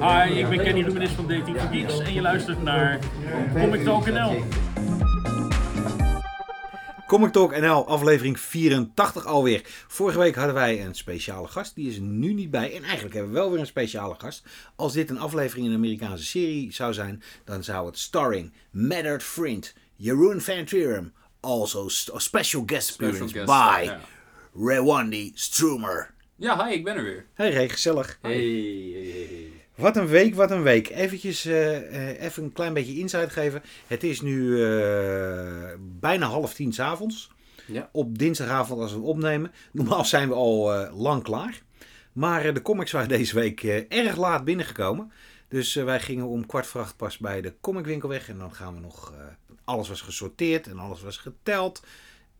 Hi, ik ben Kenny Rubenis van Dating for Geeks en je luistert naar Comic Talk NL. Comic Talk NL, aflevering 84 alweer. Vorige week hadden wij een speciale gast, die is er nu niet bij. En eigenlijk hebben we wel weer een speciale gast. Als dit een aflevering in een Amerikaanse serie zou zijn, dan zou het starring Maddard Friend, Jeroen Van Turen, also st- a special guest appearance guest, by ja. Rewandi Stroomer. Ja, hi, ik ben er weer. Hey gezellig. Hey, hey, hey, hey. Wat een week, wat een week. Eventjes eh, eh, even een klein beetje insight geven. Het is nu eh, bijna half tien s'avonds. Ja. Op dinsdagavond als we opnemen. Normaal zijn we al lang klaar. Maar de comics waren deze week erg laat binnengekomen. Dus wij gingen om kwart voor acht pas bij de comicwinkel weg. En dan gaan we nog... alles was gesorteerd en alles was geteld.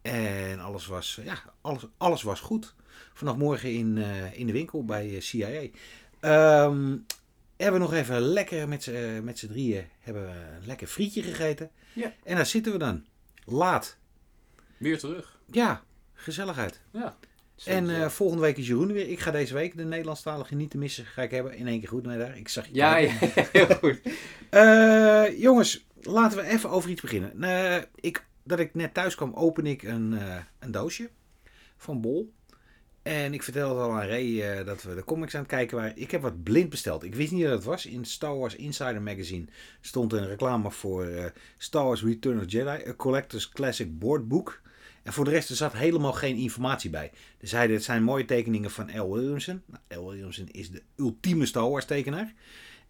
En alles was, ja, alles, alles was goed. Vanaf morgen in, in de winkel bij CIA. Ehm, hebben we nog even lekker met z'n eh, met z'n drieën hebben we een lekker frietje gegeten. Ja. En daar zitten we dan. Laat. Weer terug. Ja, gezelligheid. Ja. En eh, volgende week is Jeroen er weer. Ik ga deze week de Nederlandstalige niet te missen. Ga ik hebben. In één keer goed. Nee, daar. Ik zag je Ja, ja, heel goed. Eh, jongens, laten we even over iets beginnen. Eh, ik, dat ik net thuis kwam, open ik een, eh, een doosje van Bol. En ik vertelde al aan Ray eh, dat we de comics aan het kijken waren. Ik heb wat blind besteld. Ik wist niet dat het was. In Star Wars Insider Magazine stond een reclame voor eh, Star Wars Return of Jedi. A Collector's Classic Board Book. En voor de rest er zat helemaal geen informatie bij. Ze zeiden het zijn mooie tekeningen van L. Williamson. Nou, L. Williamson is de ultieme Star Wars tekenaar.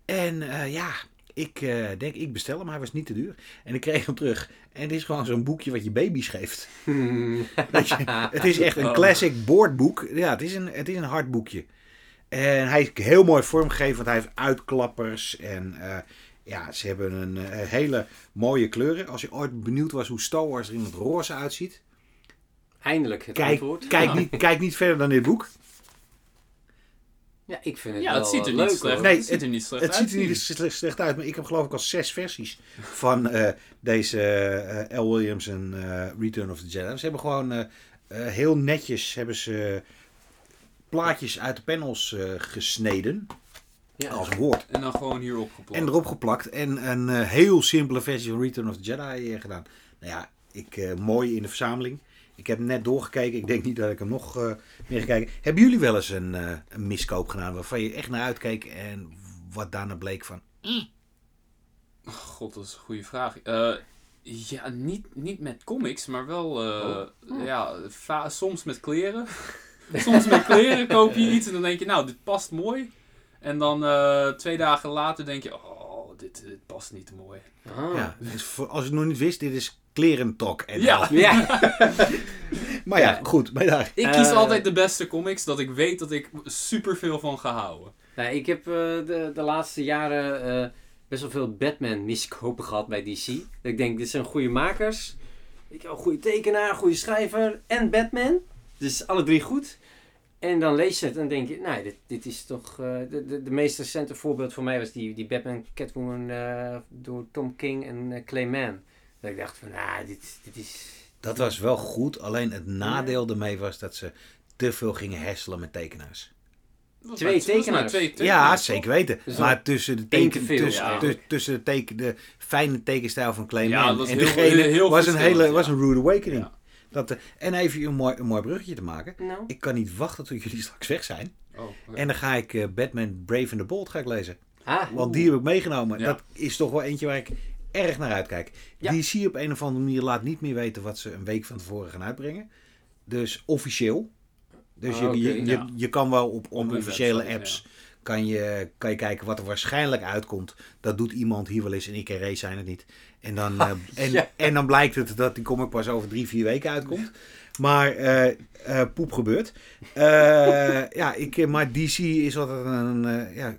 En eh, ja, ik eh, denk, ik bestel hem. Hij was niet te duur. En ik kreeg hem terug. En het is gewoon zo'n boekje wat je baby's geeft. Weet je, het is echt een classic boardboek. Ja, het is een, het is een hard boekje. En hij is heel mooi vormgegeven, want hij heeft uitklappers. En eh, ja, ze hebben een eh, hele mooie kleuren. Als je ooit benieuwd was hoe Star Wars er in het roze uitziet. Eindelijk het Kijk, antwoord. kijk, Ja. niet, kijk niet verder dan dit boek. Ja, ik vind het Ja, wel het ziet er leuk, niet slecht hoor. Nee, het ziet er niet slecht Het ziet er niet slecht, slecht uit, maar ik heb geloof ik al zes versies van eh, deze eh, L. Williamson eh, Return of the Jedi. Ze hebben gewoon eh, eh, heel netjes hebben ze plaatjes uit de panels eh, gesneden Ja. als woord. En dan gewoon hierop geplakt. En erop geplakt en een eh, heel simpele versie van Return of the Jedi eh, gedaan. Nou ja, ik, eh, mooi in de verzameling. Ik heb net doorgekeken. Ik denk niet dat ik hem nog eh, meer ga kijken. Hebben jullie wel eens een, eh, een miskoop gedaan waarvan je echt naar uitkeek en wat daarna bleek van... God, dat is een goede vraag. Eh, ja, niet, niet met comics, maar wel eh, ja, va- soms met kleren. soms met kleren koop je iets en dan denk je, nou, dit past mooi. En dan eh, twee dagen later denk je, oh, dit, dit past niet mooi. Ah. Ja, dus voor, als je het nog niet wist, dit is klerentok. En Ja. Ja. Maar ja, goed, bij daar. Ik kies Eh. altijd de beste comics, dat ik weet dat ik super veel van ga houden. Nou, ik heb eh, de, de laatste jaren eh, best wel veel Batman miskopen gehad bij DC. Dat ik denk, dit zijn goede makers. Ik heb een goede tekenaar, goede schrijver en Batman. Dus alle drie goed. En dan lees je het en denk je, nou, dit, dit is toch... eh, de, de, de meest recente voorbeeld voor mij was die, die Batman Catwoman eh, door Tom King en eh, Clay Mann. Dat ik dacht van, nou, dit, dit is... Dat was wel goed, alleen het nadeel ermee was dat ze te veel gingen hesselen met tekenaars. Twee tekenaars. twee Ja, zeker weten. Dus maar tussen de, teken, te veel, tussen, ja. tu- tussen de, teken, de fijne tekenstijl van Clay Ja, en heel- degene heel was een hele was een rude awakening. Ja. Dat, eh, en even een mooi, een mooi bruggetje te maken. Nou, Ik kan niet wachten tot jullie straks weg zijn. Oh. En dan ga ik eh, Batman Brave and the Bold ga ik lezen. ah, Want die heb ik meegenomen. Ja. Dat is toch wel eentje waar ik erg naar uitkijk. Ja. DC op een of andere manier laat niet meer weten wat ze een week van tevoren gaan uitbrengen. Dus officieel. Dus Ah, je, oké, je, je, ja. je kan wel op onofficiële website, apps kan je, kan je kijken wat er waarschijnlijk uitkomt. Dat doet iemand hier wel eens en ik en Ray zijn het niet. En dan, eh, en, Ja. en dan blijkt het dat die comic pas over drie, vier weken uitkomt. Maar eh, eh, poep gebeurt. Eh, ja, ik, maar DC is altijd een... ja,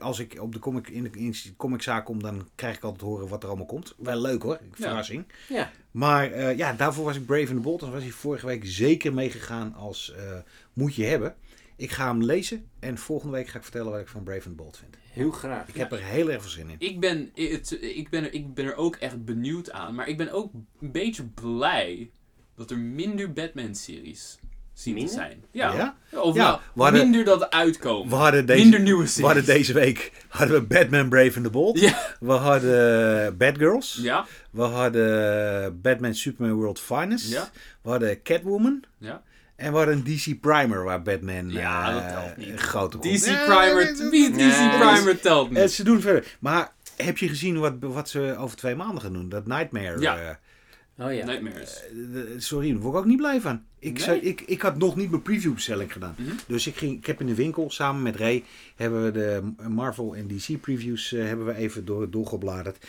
als ik op de comic, in de, in de comiczaak kom, dan krijg ik altijd horen wat er allemaal komt. Wel leuk hoor, verrassing. ja. Maar eh, ja, daarvoor was ik Brave in the Bold. Dan was hij vorige week zeker meegegaan als eh, moet je hebben. Ik ga hem lezen en volgende week ga ik vertellen wat ik van Brave and the Bold vind. Heel graag. Ik heb er heel erg veel zin in. Ik ben, het, ik, ben er, ik ben er ook echt benieuwd aan. Maar ik ben ook een beetje blij dat er minder Batman-series zien te zijn. Ja. Ja? Of Ja, nou, we hadden- minder dat uitkomen. We hadden deze, minder nieuwe we series. hadden deze week hadden we Batman Brave and the Bold. Ja. We hadden Batgirls. Ja, We hadden Batman Superman World Finest. Ja. We hadden Catwoman. ja. En we hadden een DC Primer waar Batman Ja, dat eh, telt niet. een grote DC Primer, wie DC Nee. Primer telt En niet. ze doen verder. Maar heb je gezien wat, wat ze over twee maanden gaan doen? Dat Nightmare. Ja. eh, Oh ja. Nightmares. Eh, Sorry, daar word ik ook niet blij van. Ik, Nee? ik, ik had nog niet mijn previewbestelling gedaan. Mhm. Dus ik, ging, ik heb in de winkel samen met Ray hebben we de Marvel en DC previews eh, hebben we even door, doorgebladerd.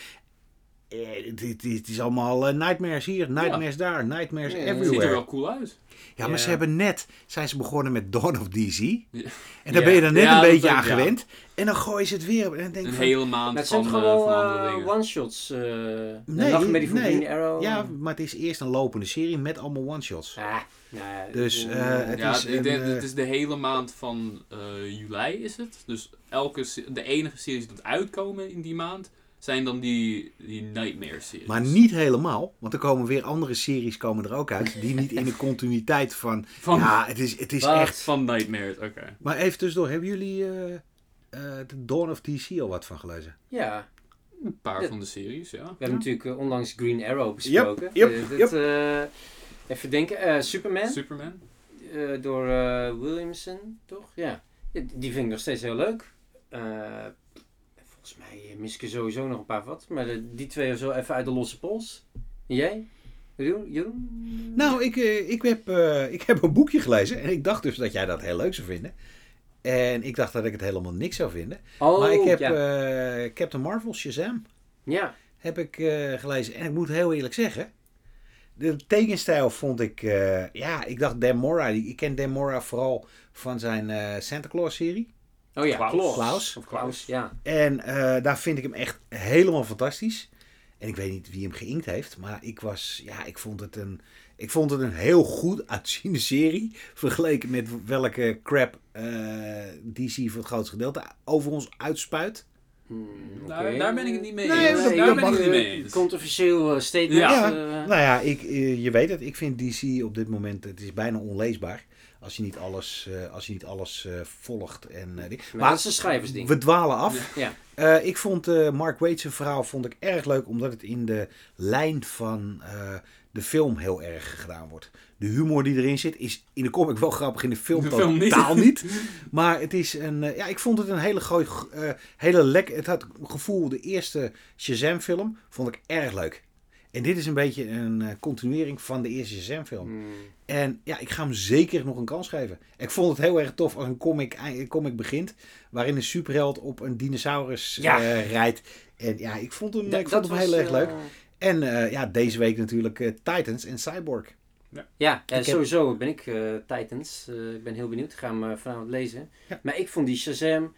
Eh, het, het- het is allemaal eh, nightmares hier, nightmares daar, nightmares Ja, het Ziet er everywhere. wel cool uit. Ja, maar Ja. ze hebben net, zijn ze begonnen met Dawn of DC. Ja. En daar Ja. ben je dan net Ja, een beetje aan gewend. En dan gooien ze het weer. op. En dan denk ik Een van, hele maand van, zijn eh, gewoon van eh, one-shots. eh Nee, nee, Nachtmerrie van nee. Arrow. Ja, maar het is eerst een lopende serie met allemaal one-shots. Ah, nou, Dus, eh, eh, het ja, is ik een, denk, eh, het is de hele maand van eh, juli is het. Dus elke, de enige series dat uitkomen in die maand zijn dan die, die Nightmare series. Maar niet helemaal, want er komen weer andere series komen er ook uit. Die niet in de continuïteit van. van, Ja, het is, het is Wat? echt. van Nightmares, oké. Maar even tussendoor, hebben jullie eh eh, de Dawn of DC al wat van gelezen? ja, Een paar Ja. van de series, ja. we hebben natuurlijk eh, onlangs Green Arrow besproken. yep, Eh, dat, eh, even denken. eh, Superman. Superman. eh, door eh, Williamson, toch? Ja. Ja, Die vind ik nog steeds heel leuk. Eh, volgens mij eh, mis ik er sowieso nog een paar wat. Maar de- die twee of zo even uit de losse pols. En jij? Jeroen? Nou, ik, eh, ik, heb, eh, ik heb een boekje gelezen en ik dacht dus dat jij dat heel leuk zou vinden. En ik dacht dat ik het helemaal niks zou vinden. Oh, maar ik heb ja. eh, Captain Marvel, Shazam, ja. heb ik eh, gelezen. En ik moet heel eerlijk zeggen, de tekenstijl vond ik... eh, ja, ik dacht Dan Mora. Ik ken Dan Mora vooral van zijn eh, Santa Claus serie. Oh ja, Klaus. Of Klaus, ja. En eh, daar vind ik hem echt helemaal fantastisch. En ik weet niet wie hem geïnkt heeft, maar ik was, ja, ik vond het een, ik vond het een heel goed uitziende serie. Vergeleken met welke crap eh, DC voor het grootste gedeelte over ons uitspuit. Hmm, Daar, ben ik het niet mee Nee, eens. daar ben ik het niet mee eens. Controversieel eh, statement. Ja. eh, Nou ja, ik, eh, je weet het, ik vind DC op dit moment, het is bijna onleesbaar. Als je niet alles, eh, als je niet alles eh, volgt. En, eh, maar dat is een schrijversding. we dwalen af. Ja. Eh, ik vond eh, Mark Waid's verhaal vond ik erg leuk, omdat het in de lijn van eh, de film heel erg gedaan wordt. De humor die erin zit is in de comic wel grappig, in de film De film niet. totaal niet. Maar het is een, eh, ja, ik vond het een hele gooi, eh, hele lekker. Het had gevoel, de eerste Shazam film vond ik erg leuk. En dit is een beetje een eh, continuering van de eerste Shazam film. Hmm. En ja, ik ga hem zeker nog een kans geven. Ik vond het heel erg tof als een comic, een comic begint. Waarin een superheld op een dinosaurus Ja. rijdt. En ja, ik vond hem, Da- ik vond hem heel erg leuk. En eh, ja, deze week natuurlijk eh, Titans en Cyborg. Ja, ja heb- sowieso ben ik eh, Titans. Eh, ik ben heel benieuwd. Ik ga hem eh, vanavond lezen. Ja. Maar ik vond die Shazam...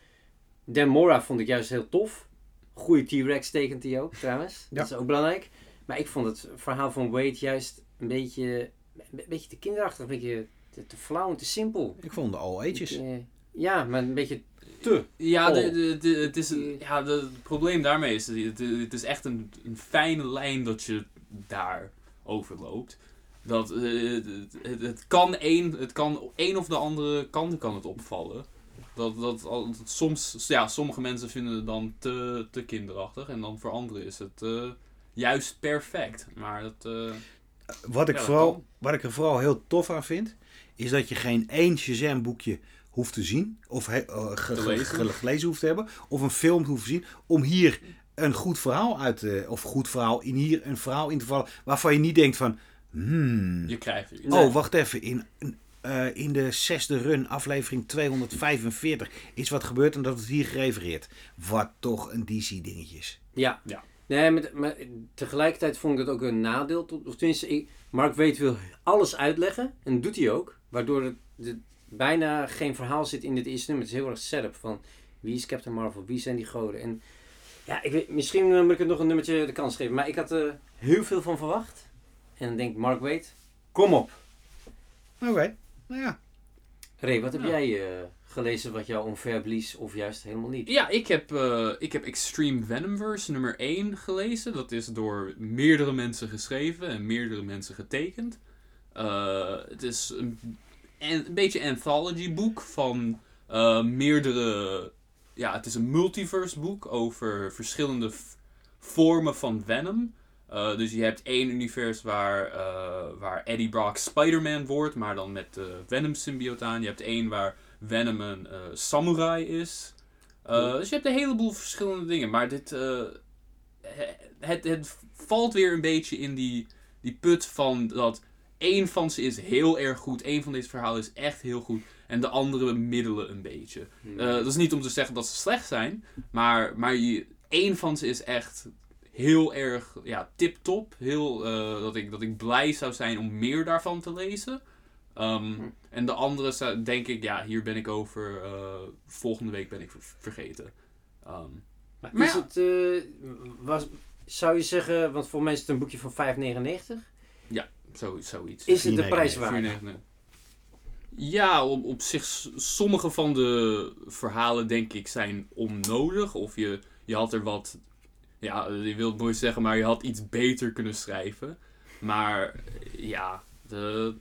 Dan Mora vond ik juist heel tof. Goeie T-Rex tekent hij ook, trouwens. Ja. Dat is ook belangrijk. Maar ik vond het verhaal van Wade juist een beetje, een beetje te kinderachtig. Een beetje te, te flauw en te simpel. Ik vond de all ages. Ik, eh, ja, maar een beetje te. Ja, de, de, de- het, is een, ja de, het probleem daarmee is, het, het is echt een, een fijne lijn dat je daar overloopt. Dat, eh, het, het, het kan één, het kan één of de andere kant kan het opvallen. Dat, dat, soms, ja, sommige mensen vinden het dan te, te kinderachtig en dan voor anderen is het eh, juist perfect. Maar dat, eh, Wat ik, Ja, vooral, wat ik er vooral heel tof aan vind, is dat je geen één Shazam boekje hoeft te zien. Of he- eh, ge- Te ge- lezen. ge- gelezen hoeft te hebben. Of een film hoeft te zien. Om hier een goed verhaal uit te... Of goed verhaal, in hier een verhaal in te vallen. Waarvan je niet denkt van... Hmm, je krijgt. Oh, wacht even. In, eh, in de zesde run, aflevering 245, is wat gebeurd en dat wordt hier gerefereerd. Wat toch een DC-dingetje is. Ja. Ja. Nee, maar, maar tegelijkertijd vond ik het ook een nadeel. Tot, of tenminste, ik, Mark Weet wil alles uitleggen. En dat doet hij ook. Waardoor het, de, bijna geen verhaal zit in dit eerste nummer. Het is heel erg setup van wie is Captain Marvel, wie zijn die goden. En ja, ik weet, misschien eh, moet ik het nog een nummertje de kans geven. Maar ik had er heel veel van verwacht. En dan denkt Mark Weet, kom op. Oké, nou ja. Ray, wat heb Ja. jij eh, gelezen wat jou onver blies of juist helemaal niet? Ja, ik heb, eh, ik heb Extreme Venomverse nummer 1 gelezen. Dat is door meerdere mensen geschreven en meerdere mensen getekend. Eh, het is een een, een beetje anthology boek van eh, meerdere... Ja, het is een multiverse boek over verschillende vormen van Venom. Eh, dus je hebt één univers waar, eh, waar Eddie Brock Spider-Man wordt, maar dan met de Venom-symbioot aan. Je hebt één waar Venom een samurai is. Dus je hebt een heleboel verschillende dingen. Maar dit, eh, het, het valt weer een beetje in die, die put van dat één van ze is heel erg goed. één van dit verhaal is echt heel goed. En de andere middelen een beetje. Hmm. Eh, dat is niet om te zeggen dat ze slecht zijn. Maar, maar je, één van ze is echt heel erg ja, tip-top. Heel, eh, dat, ik, dat ik blij zou zijn om meer daarvan te lezen. Ehm, Hm. En de andere zou- denk ik, ja, hier ben ik over. eh, volgende week ben ik ver- vergeten. Ehm, Maar Maar is ja. het, eh, was, zou je zeggen, want voor mij is het een boekje van 5,99. Zo, zoiets. Is het de 4,99. prijs waard? 4,99. Ja, op, op zich, sommige van de verhalen denk ik zijn onnodig. Of je, je had er wat, ja, je wilt nooit zeggen, maar je had iets beter kunnen schrijven. Maar ja, de,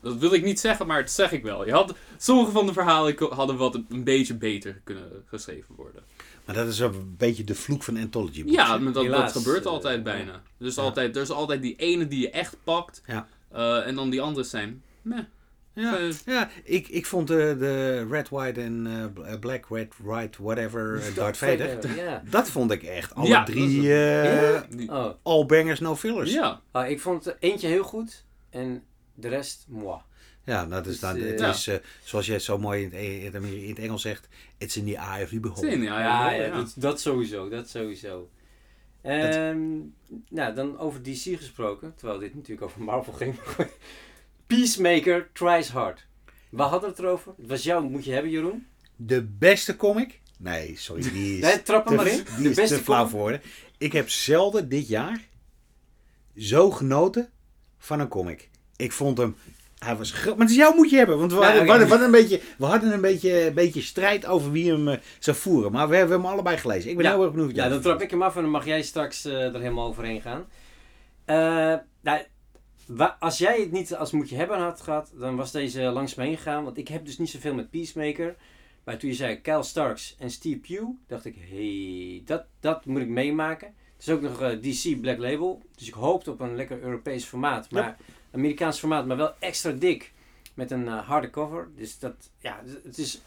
dat wil ik niet zeggen, maar dat zeg ik wel. Je had, sommige van de verhalen hadden wat een beetje beter kunnen geschreven worden. Maar dat is een beetje de vloek van anthology books. Ja, maar dat, gebeurt eh, altijd bijna. Dus Ja. altijd, er is altijd die ene die je echt pakt. Ja. eh, en dan die andere zijn. Meh. Ja, Eh, ja ik, ik vond de, de Red, White en bl- Black, Red, White, whatever, eh, Darth Vader. Ja. Dat vond ik echt. Alle Ja, drie die- Oh. all bangers, no fillers. ja. Ah, ik vond eentje heel goed en de rest, moi. Ja, dat is dan, Dus, eh, het Ja. is, eh, zoals jij het zo mooi in het, in, het, Ameri- in het Engels zegt, it's in the eye of the beholder. Ja, Ja, ja, ja, Dat, dat sowieso, dat sowieso. Ehm, nou, dan over DC gesproken, terwijl dit natuurlijk over Marvel ging. Peacemaker tries hard. We hadden het erover. Het was jou, moet je hebben, Jeroen. De beste comic? Nee, sorry, die is, Nee, trap hem te, maar in. die De is beste te flauw comic. voor woorden. Ik heb zelden dit jaar zo genoten van een comic. Ik vond hem... Hij was maar het is jou moet je hebben. Want we, Nou, hadden, we hadden, een, beetje, we hadden een, beetje, een beetje strijd over wie hem eh, zou voeren. Maar we hebben hem allebei gelezen. Ik ben Ja. heel erg benieuwd. Ja, dan trap ik hem af en dan mag jij straks eh, er helemaal overheen gaan. Eh, nou, als jij het niet als moet je hebben had gehad, dan was deze langs me heen gegaan. Want ik heb dus niet zoveel met Peacemaker. Maar toen je zei Kyle Starks en Steve Pugh, dacht ik, hey, dat, dat moet ik meemaken. Het is ook nog DC Black Label. Dus ik hoopte op een lekker Europees formaat. Maar Amerikaans formaat, maar wel extra dik. Met een eh, harde cover. Dus dat, ja, het is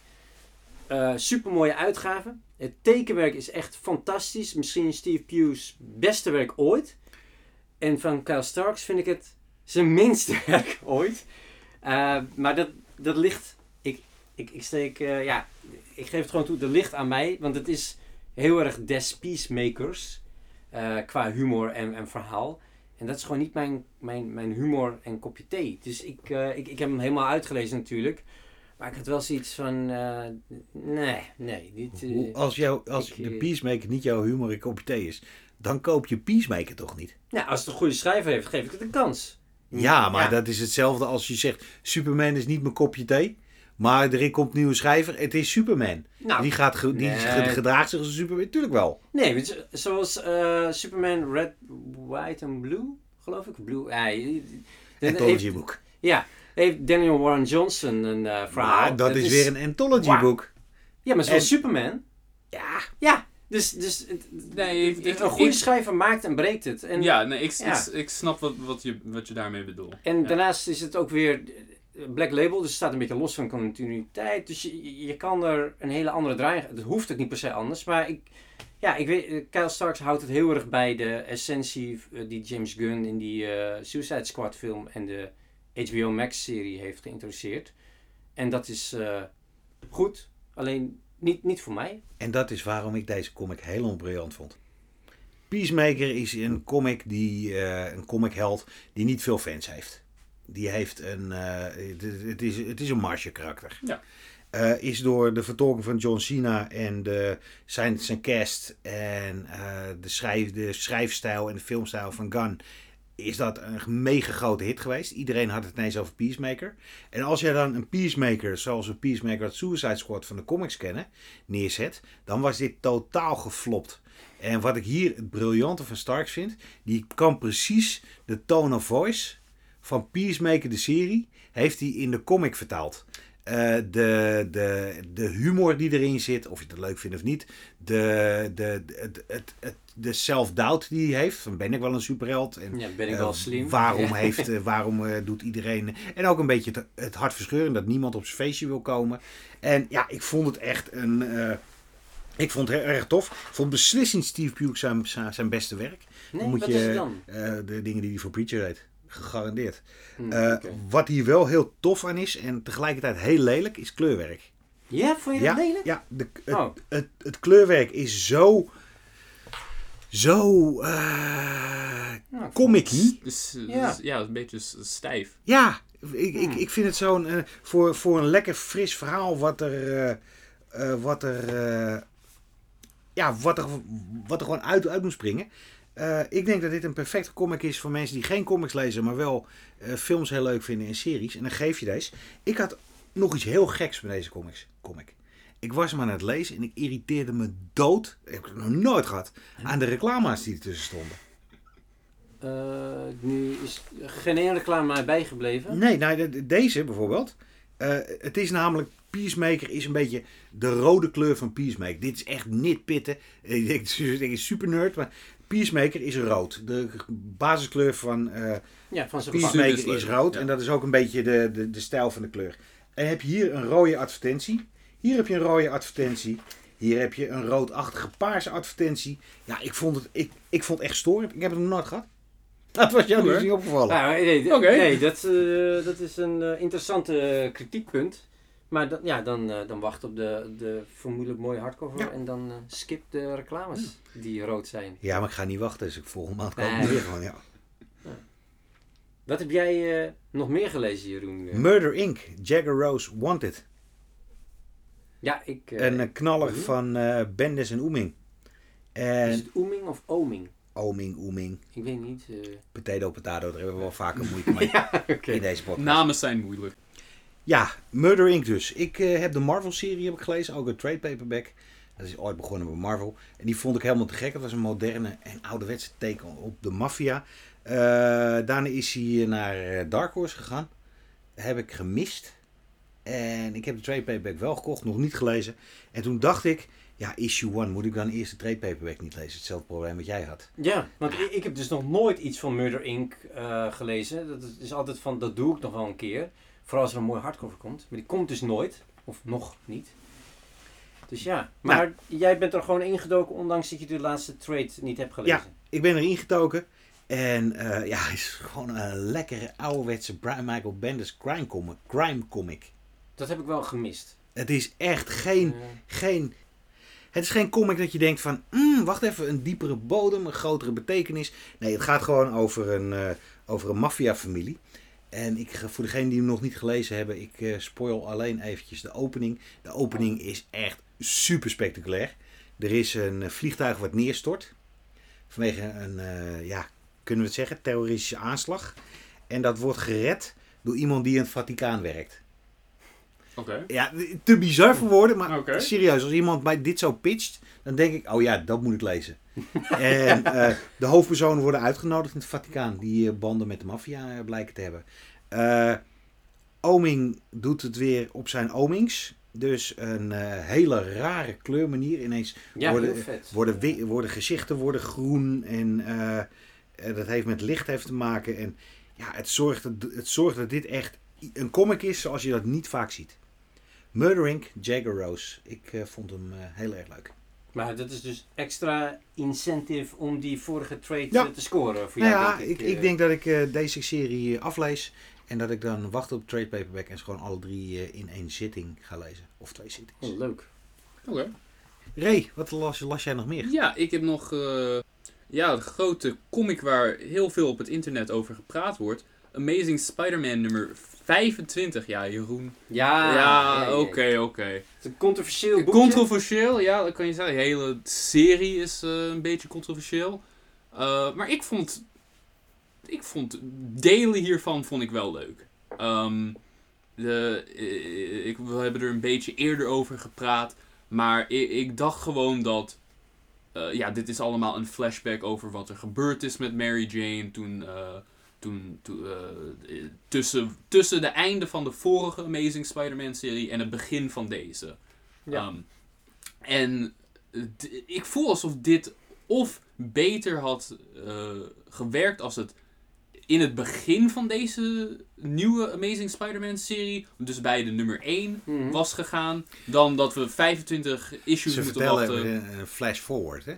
eh super mooie uitgave. Het tekenwerk is echt fantastisch. Misschien Steve Pugh's beste werk ooit. En van Kyle Starks vind ik het zijn minste werk ooit. Eh, maar dat, dat ligt. Ik, ik, ik steek. eh, ja, ik geef het gewoon toe. Dat ligt aan mij. Want het is heel erg des peacemakers. qua humor en, en verhaal. En dat is gewoon niet mijn, mijn, mijn humor en kopje thee. Dus ik, eh, ik, ik heb hem helemaal uitgelezen natuurlijk. Maar ik had wel zoiets van. eh, nee, nee. Niet, eh, Als, jou, als ik, de Peacemaker niet jouw humor en kopje thee is, dan koop je Peacemaker toch niet? nou, als het een goede schrijver heeft, geef ik het een kans. Ja, maar Ja. dat is hetzelfde als je zegt: Superman is niet mijn kopje thee. Maar erin komt een nieuwe schrijver. Het is Superman. Nou, die gaat ge- die nee. gedraagt zich als een Superman. Tuurlijk wel. Nee, zoals eh, Superman Red, White en Blue, geloof ik. Blue, ja, je- dat Anthology heeft, boek. ja, heeft Daniel Warren Johnson een eh, verhaal. Maar dat, is, weer een anthology Wauw. boek. Ja, maar zoals en- Superman. Ja. Ja, dus, dus Nee, ik- ik- een goede ik- schrijver maakt en breekt het. En, ja, nee, ik, Ja. Ik, ik snap wat, wat, je, wat je daarmee bedoelt. en Ja. daarnaast is het ook weer Black Label, dus het staat een beetje los van continuïteit. Dus je, je kan er een hele andere draai. Het hoeft ook niet per se anders, maar ik, ja, ik weet, eh, Kyle Starks houdt het heel erg bij de essentie eh, die James Gunn in die eh, Suicide Squad film en de HBO Max serie heeft geïntroduceerd. En dat is eh, goed, alleen niet, niet voor mij. En dat is waarom ik deze comic helemaal briljant vond. Peacemaker is een comic die eh, een comic held die niet veel fans heeft. Die heeft een eh, het, het is het is een marsje karakter. Ja. Eh, is door de vertolking van John Cena en de, zijn, zijn cast en eh, de, schrijf, de schrijfstijl en de filmstijl van Gunn is dat een mega grote hit geweest. Iedereen had het ineens over Peacemaker. En als jij dan een Peacemaker, zoals een Peacemaker uit Suicide Squad van de comics kennen, neerzet, dan was dit totaal geflopt. En wat ik hier het briljante van Starks vind, die kan precies de tone of voice van Peacemaker, de serie, heeft hij in de comic vertaald. Eh, de, de, de humor die erin zit, of je het leuk vindt of niet. De, de, de, het, het, het, de self-doubt die hij heeft. Van ben ik wel een superheld? En Ja, ben ik eh, wel slim? Waarom, Ja. heeft, eh, waarom doet iedereen... En ook een beetje het, het hartverscheuren dat niemand op zijn feestje wil komen. En ja, ik vond het echt een... ik vond het heel erg tof. Ik vond beslissend Steve Pugh zijn, zijn, beste werk. Nee, moet wat je, is het dan? de dingen die hij voor Preacher deed. Gegarandeerd. Hm, Eh. Wat hier wel heel tof aan is en tegelijkertijd heel lelijk, is kleurwerk. Ja, vond je dat Ja, lelijk? ja de, het, Oh. het, het kleurwerk is zo. Zo. eh Nou, ik comic-y. Dus, Ja. dus, ja, een beetje stijf. Ja, ik, ik, Hmm. ik vind het zo'n. eh, voor, voor een lekker fris verhaal wat er. eh, eh, wat er. eh, ja, wat er, wat er gewoon uit, uit moet springen. Eh, ik denk dat dit een perfecte comic is voor mensen die geen comics lezen, maar wel eh, films heel leuk vinden en series. En dan geef je deze. Ik had nog iets heel geks met deze comics, comic. Ik was hem aan het lezen en ik irriteerde me dood. Ik heb het nog nooit gehad. Aan de reclama's die ertussen stonden. Eh, nu is geen ene reclame mij bijgebleven. Nee, nou, de- de- deze bijvoorbeeld. Het is namelijk, Peacemaker is een beetje de rode kleur van Peacemaker. Dit is echt nitpitten. Ik denk super nerd, maar Peacemaker is rood. De basiskleur van eh, Ja, van. Peacemaker is rood. ja. En dat is ook een beetje de, de, de stijl van de kleur. En heb je hier een rode advertentie. Hier heb je een rode advertentie. Hier heb je een roodachtige paarse advertentie. Ja, ik vond het, ik, ik vond het echt storend. Ik heb het nog nooit gehad. Dat was jou dus niet opgevallen. Nou, nee, nee dat, eh, dat is een eh, interessante eh, kritiekpunt. Maar dan, ja, dan, eh, dan wacht op de, de vermoedelijk mooie hardcover Ja. en dan eh, skip de reclames die rood zijn. Ja, maar ik ga niet wachten. Dus ik volgende maand kan Nee. ik weer gewoon, ja. Wat heb jij eh, nog meer gelezen, Jeroen? Murder Inc. Jagger Rose Wanted. ja, ik... eh, een knaller van eh Bendis en Oeming. is En het Oeming of Oming? Oming, Oeming, Ik weet niet. eh. potato, potato. Daar hebben we wel vaker moeite mee ja, in deze podcast. Namen zijn moeilijk. Ja, Murder Inc. dus. Ik eh, heb de Marvel-serie heb ik gelezen, ook een trade paperback. Dat is ooit begonnen met Marvel. En die vond ik helemaal te gek. Het was een moderne en ouderwetse teken op de maffia. Eh, daarna is hij naar eh, Dark Horse gegaan. Heb ik gemist. En ik heb de trade paperback wel gekocht, nog niet gelezen. En toen dacht ik, ja, issue 1, moet ik dan eerst de trade paperback niet lezen? Hetzelfde probleem wat jij had. Ja, want ik, heb dus nog nooit iets van Murder Inc. gelezen. Dat is altijd van, dat doe ik nog wel een keer. Vooral als er een mooi hardcover komt. Maar die komt dus nooit. Of nog niet. Dus ja. Maar jij bent er gewoon ingedoken, ondanks dat je de laatste trade niet hebt gelezen. Ik ben erin getoken. En eh, ja, het is gewoon een lekkere ouderwetse Brian Michael Bendis crime comic. Crime comic. Dat heb ik wel gemist. Het is echt geen, geen... Het is geen comic dat je denkt van... "Mm, wacht even, een diepere bodem, een grotere betekenis. Nee, het gaat gewoon over een, eh over een maffiafamilie. En ik, ga- voor degenen die hem nog niet gelezen hebben... Ik eh, spoil alleen eventjes de opening. De opening is echt super spectaculair. Er is een eh, vliegtuig wat neerstort. Vanwege een, eh, ja, kunnen we het zeggen, terroristische aanslag. En dat wordt gered door iemand die in het Vaticaan werkt. Oké. Ja, te bizar voor woorden, maar serieus, als iemand mij dit zo pitcht, dan denk ik, oh ja, dat moet ik lezen. en eh, de hoofdpersonen worden uitgenodigd in het Vaticaan, die eh, banden met de maffia eh, blijken te hebben. Oming doet het weer op zijn Omings. Dus een hele rare kleurmanier. Ineens ja, worden, worden, worden gezichten worden groen en dat heeft met licht heeft te maken. En ja, het zorgt, dat, het zorgt dat dit echt een comic is zoals je dat niet vaak ziet. Murder Inc. Jagger Rose. Ik vond hem heel erg leuk. Maar dat is dus extra incentive om die vorige trade Ja. te scoren voor Nou jou, ja, denk ik, eh. ik denk dat ik eh, deze serie eh, aflees. En dat ik dan wacht op trade paperback en ze gewoon alle drie eh, in één zitting ga lezen. Of twee zittings. Oh, leuk. Oké. Ray, wat las, las jij nog meer? Ja, ik heb nog eh, ja, de grote comic waar heel veel op het internet over gepraat wordt. Amazing Spider-Man nummer 25. Ja, Jeroen. Ja, ja, oké, oké. Het is een controversieel boekje. Controversieel, ja, dat kan je zeggen. De hele serie is eh, een beetje controversieel. Eh, maar ik vond, ik vond delen hiervan vond ik wel leuk. Ehm, de, eh, ik, we hebben er een beetje eerder over gepraat. Maar ik, ik dacht gewoon dat. ja, dit is allemaal een flashback over wat er gebeurd is met Mary Jane toen, toen, toen, eh, tussen, tussen de einde van de vorige Amazing Spider-Man serie en het begin van deze. Ja. Ehm, en eh, ik voel alsof dit of beter had eh, gewerkt als het in het begin van deze nieuwe Amazing Spider-Man serie, dus bij de nummer 1, Mhm. was gegaan, dan dat we 25 issues Ze moeten vertellen wachten. een, een flash forward, hè?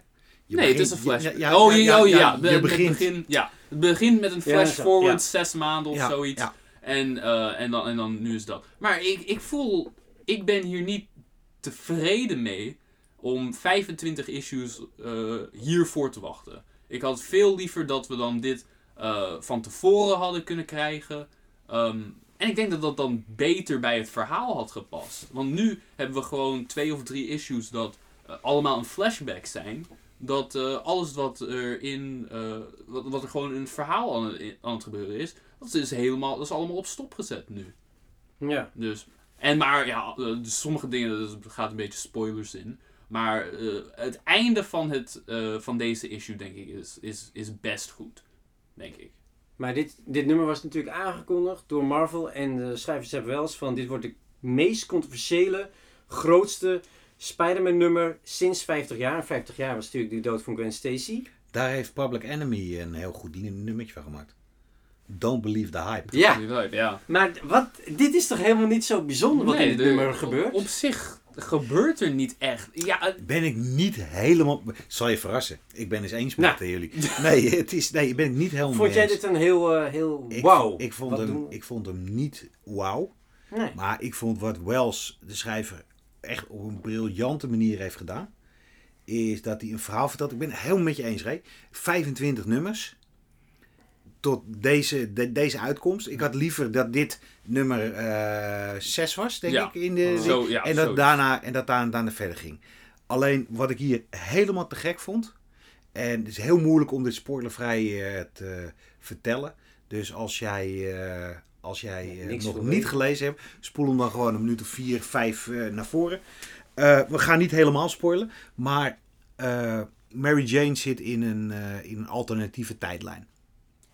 Je nee, begint- het is een flash. ja, ja, oh, ja, ja, oh, ja, ja, de- je het begint. begin, ja. Het begint met een flash forward, ja. zes maanden of zoiets. En, eh, en, dan, en dan nu is dat. Maar ik, ik voel, ik ben hier niet tevreden mee om 25 issues eh, hiervoor te wachten. Ik had veel liever dat we dan dit eh, van tevoren hadden kunnen krijgen. Ehm, en ik denk dat dat dan beter bij het verhaal had gepast. Want nu hebben we gewoon twee of drie issues dat allemaal een flashback zijn. Dat eh, alles wat er in, eh, wat, wat er gewoon in het verhaal aan, het- aan het gebeuren is, dat is helemaal, dat is allemaal op stop gezet nu. Ja. Dus, en maar ja, eh, dus sommige dingen, dat gaat een beetje spoilers in. Maar het einde van, het, van deze issue, denk ik, is, is, is best goed. Denk ik. Maar dit, dit nummer was natuurlijk aangekondigd door Marvel. En de schrijvers hebben wel eens van... Dit wordt de meest controversiële, grootste Spider-Man nummer sinds 50 jaar. En 50 jaar was natuurlijk de dood van Gwen Stacy. Daar heeft Public Enemy een heel goed nummertje van gemaakt. Don't believe the hype. Ja. Ja. Maar wat, dit is toch helemaal niet zo bijzonder wat Nee, in dit de- nummer gebeurt? Op zich gebeurt er niet echt. Ja, Ben ik niet helemaal... Zal je verrassen. Ik ben eens eens met Nou. eh, jullie. Nee, het is, nee, ben ik niet helemaal Vond jij eens. dit een heel, eh, heel Ik, wauw? ik, vond hem, ik vond hem niet wauw. Nee. Maar ik vond wat Wells, de schrijver, echt op een briljante manier heeft gedaan. Is dat hij een verhaal vertelt. Ik ben het helemaal met je eens, Ray. 25 nummers. Tot deze, de- deze uitkomst. Ik had liever dat dit nummer eh 6 was, denk Ja. ik. In de, Zo, ja, en dat zoiets. daarna, en dat daarna, daarna verder ging. Alleen wat ik hier helemaal te gek vond. En het is heel moeilijk om dit spoilervrij eh, te vertellen. Dus als jij, eh, als jij eh, Niks nog niet weten. gelezen hebt, spoel hem dan gewoon een minuut of vier, vijf eh, naar voren. Eh, we gaan niet helemaal spoilen, maar eh, Mary Jane zit in een, eh, in een alternatieve tijdlijn.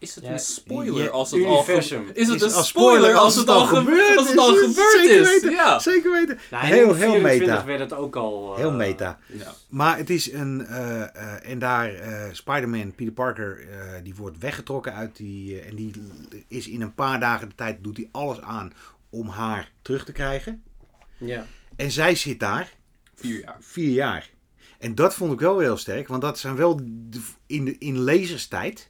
Is het Ja, een spoiler ja, als het al universum. Is het Is een als spoiler als het al gebeurd is, Als het al is- gebeurd zeker is. weten, Ja. Zeker weten. Nou, heel, heel 24 meta. werd het ook al... eh, Heel meta. Ja. Maar het is een. eh, eh, en daar, eh Spider-Man, Peter Parker, eh, die wordt weggetrokken uit die. en die is in een paar dagen de tijd. doet hij alles aan om haar terug te krijgen. Ja. En zij zit daar Vier jaar. vier jaar. En dat vond ik wel heel sterk, want dat zijn wel. de- in, de, in lezerstijd.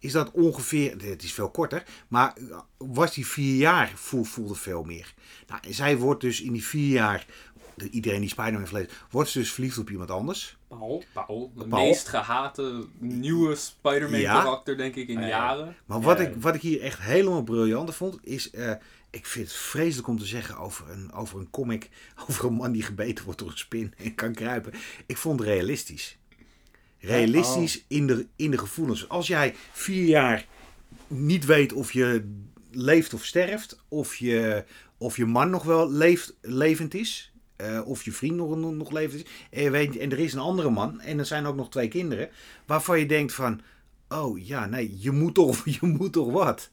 Is dat ongeveer, het is veel korter, maar was die vier jaar voel, voelde veel meer. Nou, en zij wordt dus in die vier jaar, de- iedereen die Spider-Man heeft gelezen, wordt ze dus verliefd op iemand anders. Paul. Paul, de Paul. meest gehate nieuwe Spider-Man Ja. karakter, denk ik, in Ja, ja. jaren. Maar wat, Ja. ik, wat ik hier echt helemaal briljant vond, is... eh, ik vind het vreselijk om te zeggen over een, over een comic, over een man die gebeten wordt door een spin en kan kruipen. Ik vond het realistisch. Realistisch in, de, in de gevoelens. Als jij vier jaar niet weet of je leeft of sterft, of je, of je man nog wel leeft, levend is, eh, of je vriend nog, nog, levend is, en, je weet, en er is een andere man, en er zijn ook nog twee kinderen, waarvan je denkt van, oh ja, nee, je moet toch, je moet toch wat.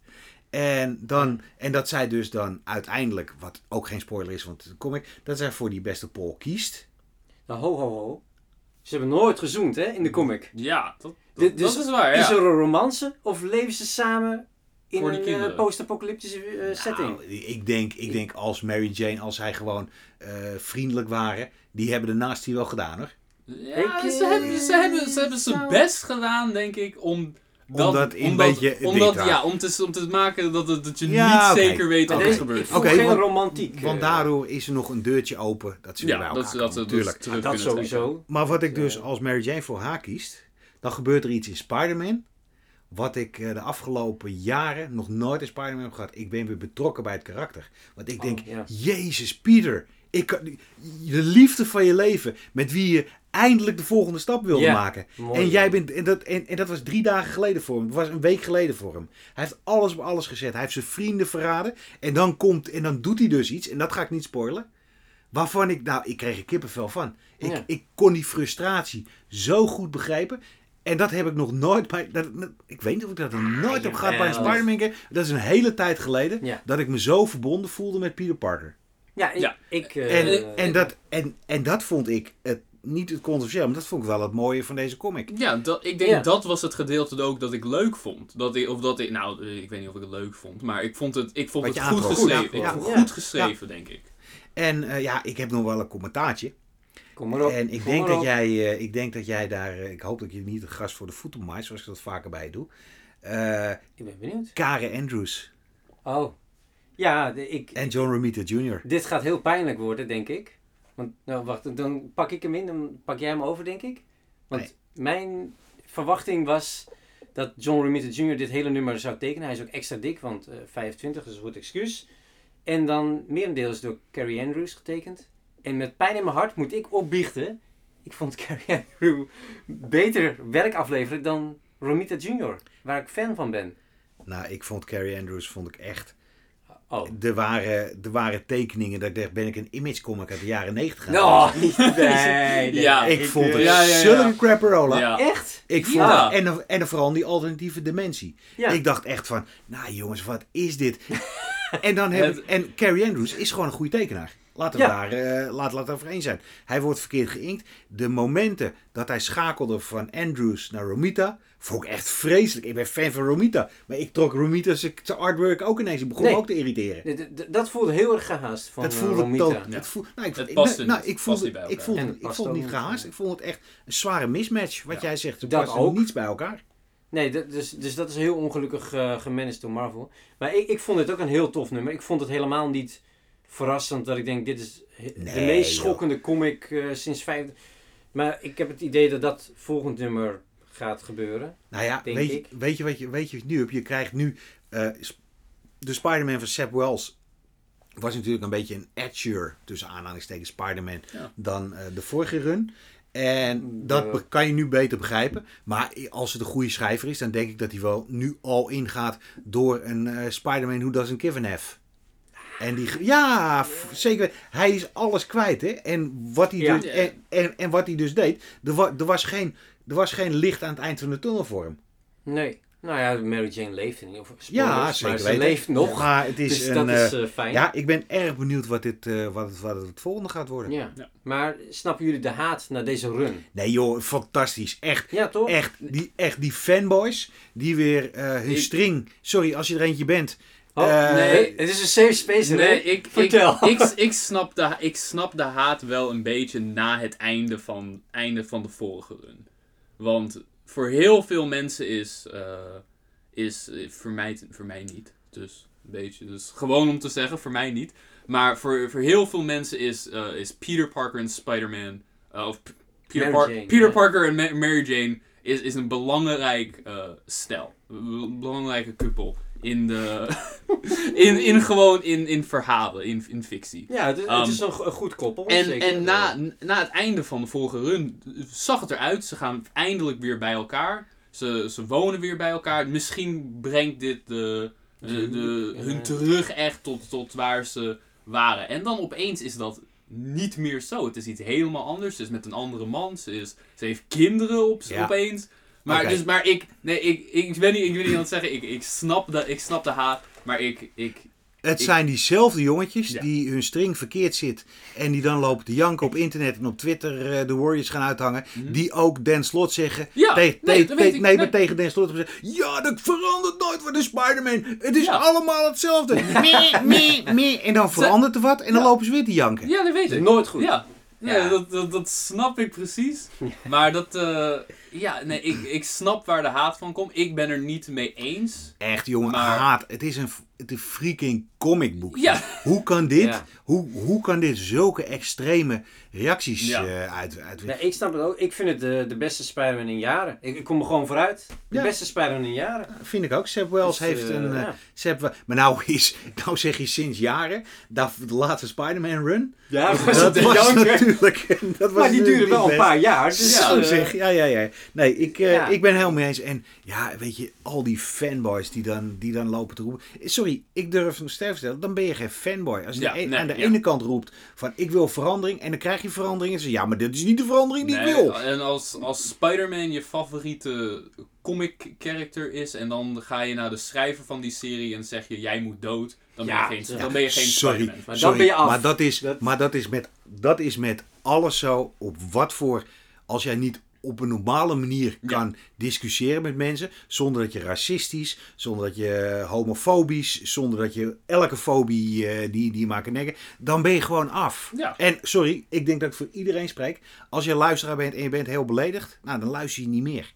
En, dan, en dat zij dus dan uiteindelijk, wat ook geen spoiler is, want de comic, dat zij voor die beste Paul kiest. Nou, ho, ho, ho. Ze hebben nooit gezoend, hè, in de comic. Ja, dat, dat, Dit- dus dat is waar, Is ja. er een romance of leven ze samen in een eh, post-apocalyptische eh, setting? Nou, ik, denk, ik denk als Mary Jane, als zij gewoon eh, vriendelijk waren, die hebben de naast wel gedaan hoor. Ja, Ik, ze eh, hebben, ze hebben, ze hebben zijn best gedaan, denk ik, om... Dat, Omdat in een omdat, beetje omdat, ja, om te, om te maken dat, het, dat je Ja, niet zeker weet wat er gebeurt. Oké, geen want- romantiek. Want eh, daardoor is er nog een deurtje open dat ze bij Ja, elkaar dat, dat, natuurlijk. dat trekken. sowieso. Maar wat ik dus als Mary Jane voor haar kiest, dan gebeurt er iets in Spider-Man. Wat ik eh, de afgelopen jaren nog nooit in Spider-Man heb gehad. Ik ben weer betrokken bij het karakter. Want ik denk, Oh, ja. Jezus, Pieter. Ik de liefde van je leven. Met wie je eindelijk de volgende stap wilde maken. mooi. En, jij bent, en, dat, en, en dat was drie dagen geleden voor hem. Dat was een week geleden voor hem. Hij heeft alles op alles gezet. Hij heeft zijn vrienden verraden. En dan, komt, en dan doet hij dus iets. En dat ga ik niet spoilen. Waarvan ik, nou, ik kreeg er kippenvel van. Ik, Ja. ik kon die frustratie zo goed begrijpen. En dat heb ik nog nooit bij. Dat, ik weet niet of ik dat nog nooit heb gehad bij een. Spider-Man game. Dat is een hele tijd geleden. Ja. Dat ik me zo verbonden voelde met Peter Parker. Ja, ik, Ja. ik, eh, En, en, dat, en, en dat vond ik het, niet het controversieel, maar dat vond ik wel het mooie van deze comic. Ja, dat, ik denk Ja. dat was het gedeelte ook dat ik leuk vond. Dat ik, of dat ik, nou, eh, ik weet niet of ik het leuk vond, maar ik vond het, ik vond Wat het goed geschreven. Ja, ik vond ja. het goed geschreven, denk ik. En eh, ja, ik heb nog wel een commentaartje. kom maar op. En ik kom denk, maar dat op. jij, eh, ik denk dat jij daar, ik hoop dat je niet het gras voor de voeten maait, zoals ik dat vaker bij je doe. Eh Ik ben benieuwd. Karen Andrews Oh. Ja, de- ik, en John Romita Jr. dit gaat heel pijnlijk worden, denk ik. Want, nou wacht, dan pak ik hem in, dan pak jij hem over, denk ik. Want Nee. mijn verwachting was dat John Romita Jr. dit hele nummer zou tekenen. Hij is ook extra dik, want eh 25, dus een goed excuus. En dan merendeels door Carrie Andrews getekend. En met pijn in mijn hart moet ik opbiechten. Ik vond Carrie Andrews beter werk afleveren dan Romita Jr., waar ik fan van ben. Nou, ik vond Carrie Andrews vond ik echt. Oh. Er waren, er waren tekeningen dat ik dacht, ben ik een image comic uit de jaren 90 gaan niet nee, nee. Ja, Ik vond het Ja, ja, ja. zulke crapperola. Ja. Echt? Ik vond Ja. het- en, en vooral die alternatieve dimensie. Ja. Ik dacht echt van, nou jongens, wat is dit? en dan heb Het- ik, en Carrie Andrews is gewoon een goede tekenaar. Laten we Ja. daar, eh laat, laat over eens zijn. Hij wordt verkeerd geïnkt. De momenten dat hij schakelde van Andrews naar Romita, vond ik echt vreselijk. Ik ben fan van Romita. Maar ik trok Romita's zijn artwork ook ineens. Ik begon Nee. me ook te irriteren. D- d- Dat voelde heel erg gehaast van Het eh, voelde Romita. to- Ja. het voel, nou, ik, Het paste nou, niet. ik Past voelde, niet bij ik voelde, En het ik vond het niet gehaast. Ik vond het echt een zware mismatch. Wat Ja. jij zegt, ze Dat passen ook. niets bij elkaar. Nee, dat- dus, dus dat is heel ongelukkig eh gemanaged door Marvel. Maar ik, ik vond het ook een heel tof nummer. Ik vond het helemaal niet verrassend dat ik denk, dit is de meest joh. schokkende comic eh, sinds vijf... Maar ik heb het idee dat dat volgend nummer gaat gebeuren. Nou ja, Denk weet je, ik. weet, je wat je, weet je nu hebt? Je krijgt nu... eh, de Spider-Man van Seb Wells was natuurlijk een beetje een edgier, tussen aanhalingstekens, Spider-Man Ja. dan eh, de vorige run. En dat De- be- kan je nu beter begrijpen. Maar als het een goede schrijver is, dan denk ik dat hij wel nu al ingaat door een eh, Spider-Man who doesn't give a F. En die, ja, zeker. Hij is alles kwijt, hè. En wat hij, Ja. dus, en, en, en wat hij dus deed, er, wa- er, was geen, er was geen licht aan het eind van de tunnel voor hem. Nee. Nou ja, Mary Jane leeft er niet. Of spoilers, Ja, zeker maar ze weten. leeft nog. Maar het is dus een... dat is eh, eh, fijn. ja, ik ben erg benieuwd wat, dit, eh, wat, het, wat het volgende gaat worden. Ja. Ja. Maar snappen jullie de haat naar deze run? Nee joh, fantastisch. Echt, Ja, toch? echt, die, echt die fanboys die weer eh, hun string... Sorry, als je er eentje bent. Oh, Eh, nee, het is een safe space, hè? Nee, ik, ik, Vertel. ik, ik, snap de, ik snap de haat wel een beetje na het einde van, einde van de vorige run. Want voor heel veel mensen is, eh, is eh, voor, mij, voor mij niet. Dus een beetje. Dus gewoon om te zeggen, voor mij niet. Maar voor, voor heel veel mensen is, is Peter Parker en Spider-Man. of Peter, Mary Par- Jane, Peter. Parker en Ma- Mary Jane is, is een belangrijk stel. Een belangrijke kuppel. In de. in, in gewoon in, in verhalen, in, in fictie. Ja, het, is- het Um, is een, go- een goed koppel. En, zeker. en na, na het einde van de vorige run zag het eruit. Ze gaan eindelijk weer bij elkaar. Ze, ze wonen weer bij elkaar. Misschien brengt dit de, de, de, Ja. hun terug echt tot, tot waar ze waren. En dan opeens is dat niet meer zo. Het is iets helemaal anders. Ze is met een andere man. Ze, is, ze heeft kinderen op, Ja. opeens. Maar, dus, maar ik, nee, ik, ik, ik ben niet, ik ben niet aan het zeggen. Ik, ik, snap de, ik snap de haat. Maar ik, ik, Het Ik- zijn diezelfde jongetjes Ja. die hun string verkeerd zit. En die dan lopen te janken op internet en op Twitter eh, de Warriors gaan uithangen. Mhm. Die ook Dan Slot zeggen. Ja, tegen, nee, ik. nee, Nee. maar tegen Dan Slot hebben ze Ja, dat verandert nooit voor de Spider-Man. Het is Ja. allemaal hetzelfde. Meh, meh, meh. En dan verandert er wat en dan Ja. lopen ze weer te janken. ja, dat weet ik. nooit goed. Ja, nee, Ja. Dat, dat, dat snap ik precies. Maar dat, eh, ja, nee, ik, ik snap waar de haat van komt. Ik ben er niet mee eens. Echt jongen, Maar- haat. Het is een, het is een freaking comicboek. Ja, Hoe kan dit, Ja. hoe, hoe kan dit zulke extreme reacties Ja. eh, uit, uit Nee, ik snap het ook. Ik vind het de, de beste Spider-Man in jaren. Ik, ik kom er gewoon vooruit. De Ja. beste Spider-Man in jaren. Vind ik ook. Seb Wells Dus, heeft eh, een... eh, ja. Seb, maar nou, is, nou zeg je sinds jaren, dat, de laatste Spider-Man run, Ja, dat was natuurlijk... Dat was Maar die duurde wel een paar jaar. Dus, Zo zeg, ja, ja, ja. Nee, ik, eh, Ja. ik ben helemaal mee eens. En ja, weet je, al die fanboys die dan, die dan lopen te roepen. Sorry, sorry, ik durf een sterk te stellen, dan ben je geen fanboy. Als je Ja, de nee, aan de ja. ene kant roept van ik wil verandering en dan krijg je verandering en je, ja, maar dit is niet de verandering die Nee, ik wil. En als, als Spider-Man je favoriete comic character is en dan ga je naar de schrijver van die serie en zeg je jij moet dood, dan Ja, ben je geen, ja. dan ben je geen Sorry. Maar dan sorry, ben je af. Maar dat is, Dat- Maar dat is, met, dat is met alles zo op wat voor, als jij niet op een normale manier kan discussiëren met mensen, zonder dat je racistisch, zonder dat je homofobisch, zonder dat je elke fobie eh, die, die kan nekken, dan ben je gewoon af. Ja. En sorry, ik denk dat ik voor iedereen spreek. Als je luisteraar bent en je bent heel beledigd, nou dan luister je niet meer.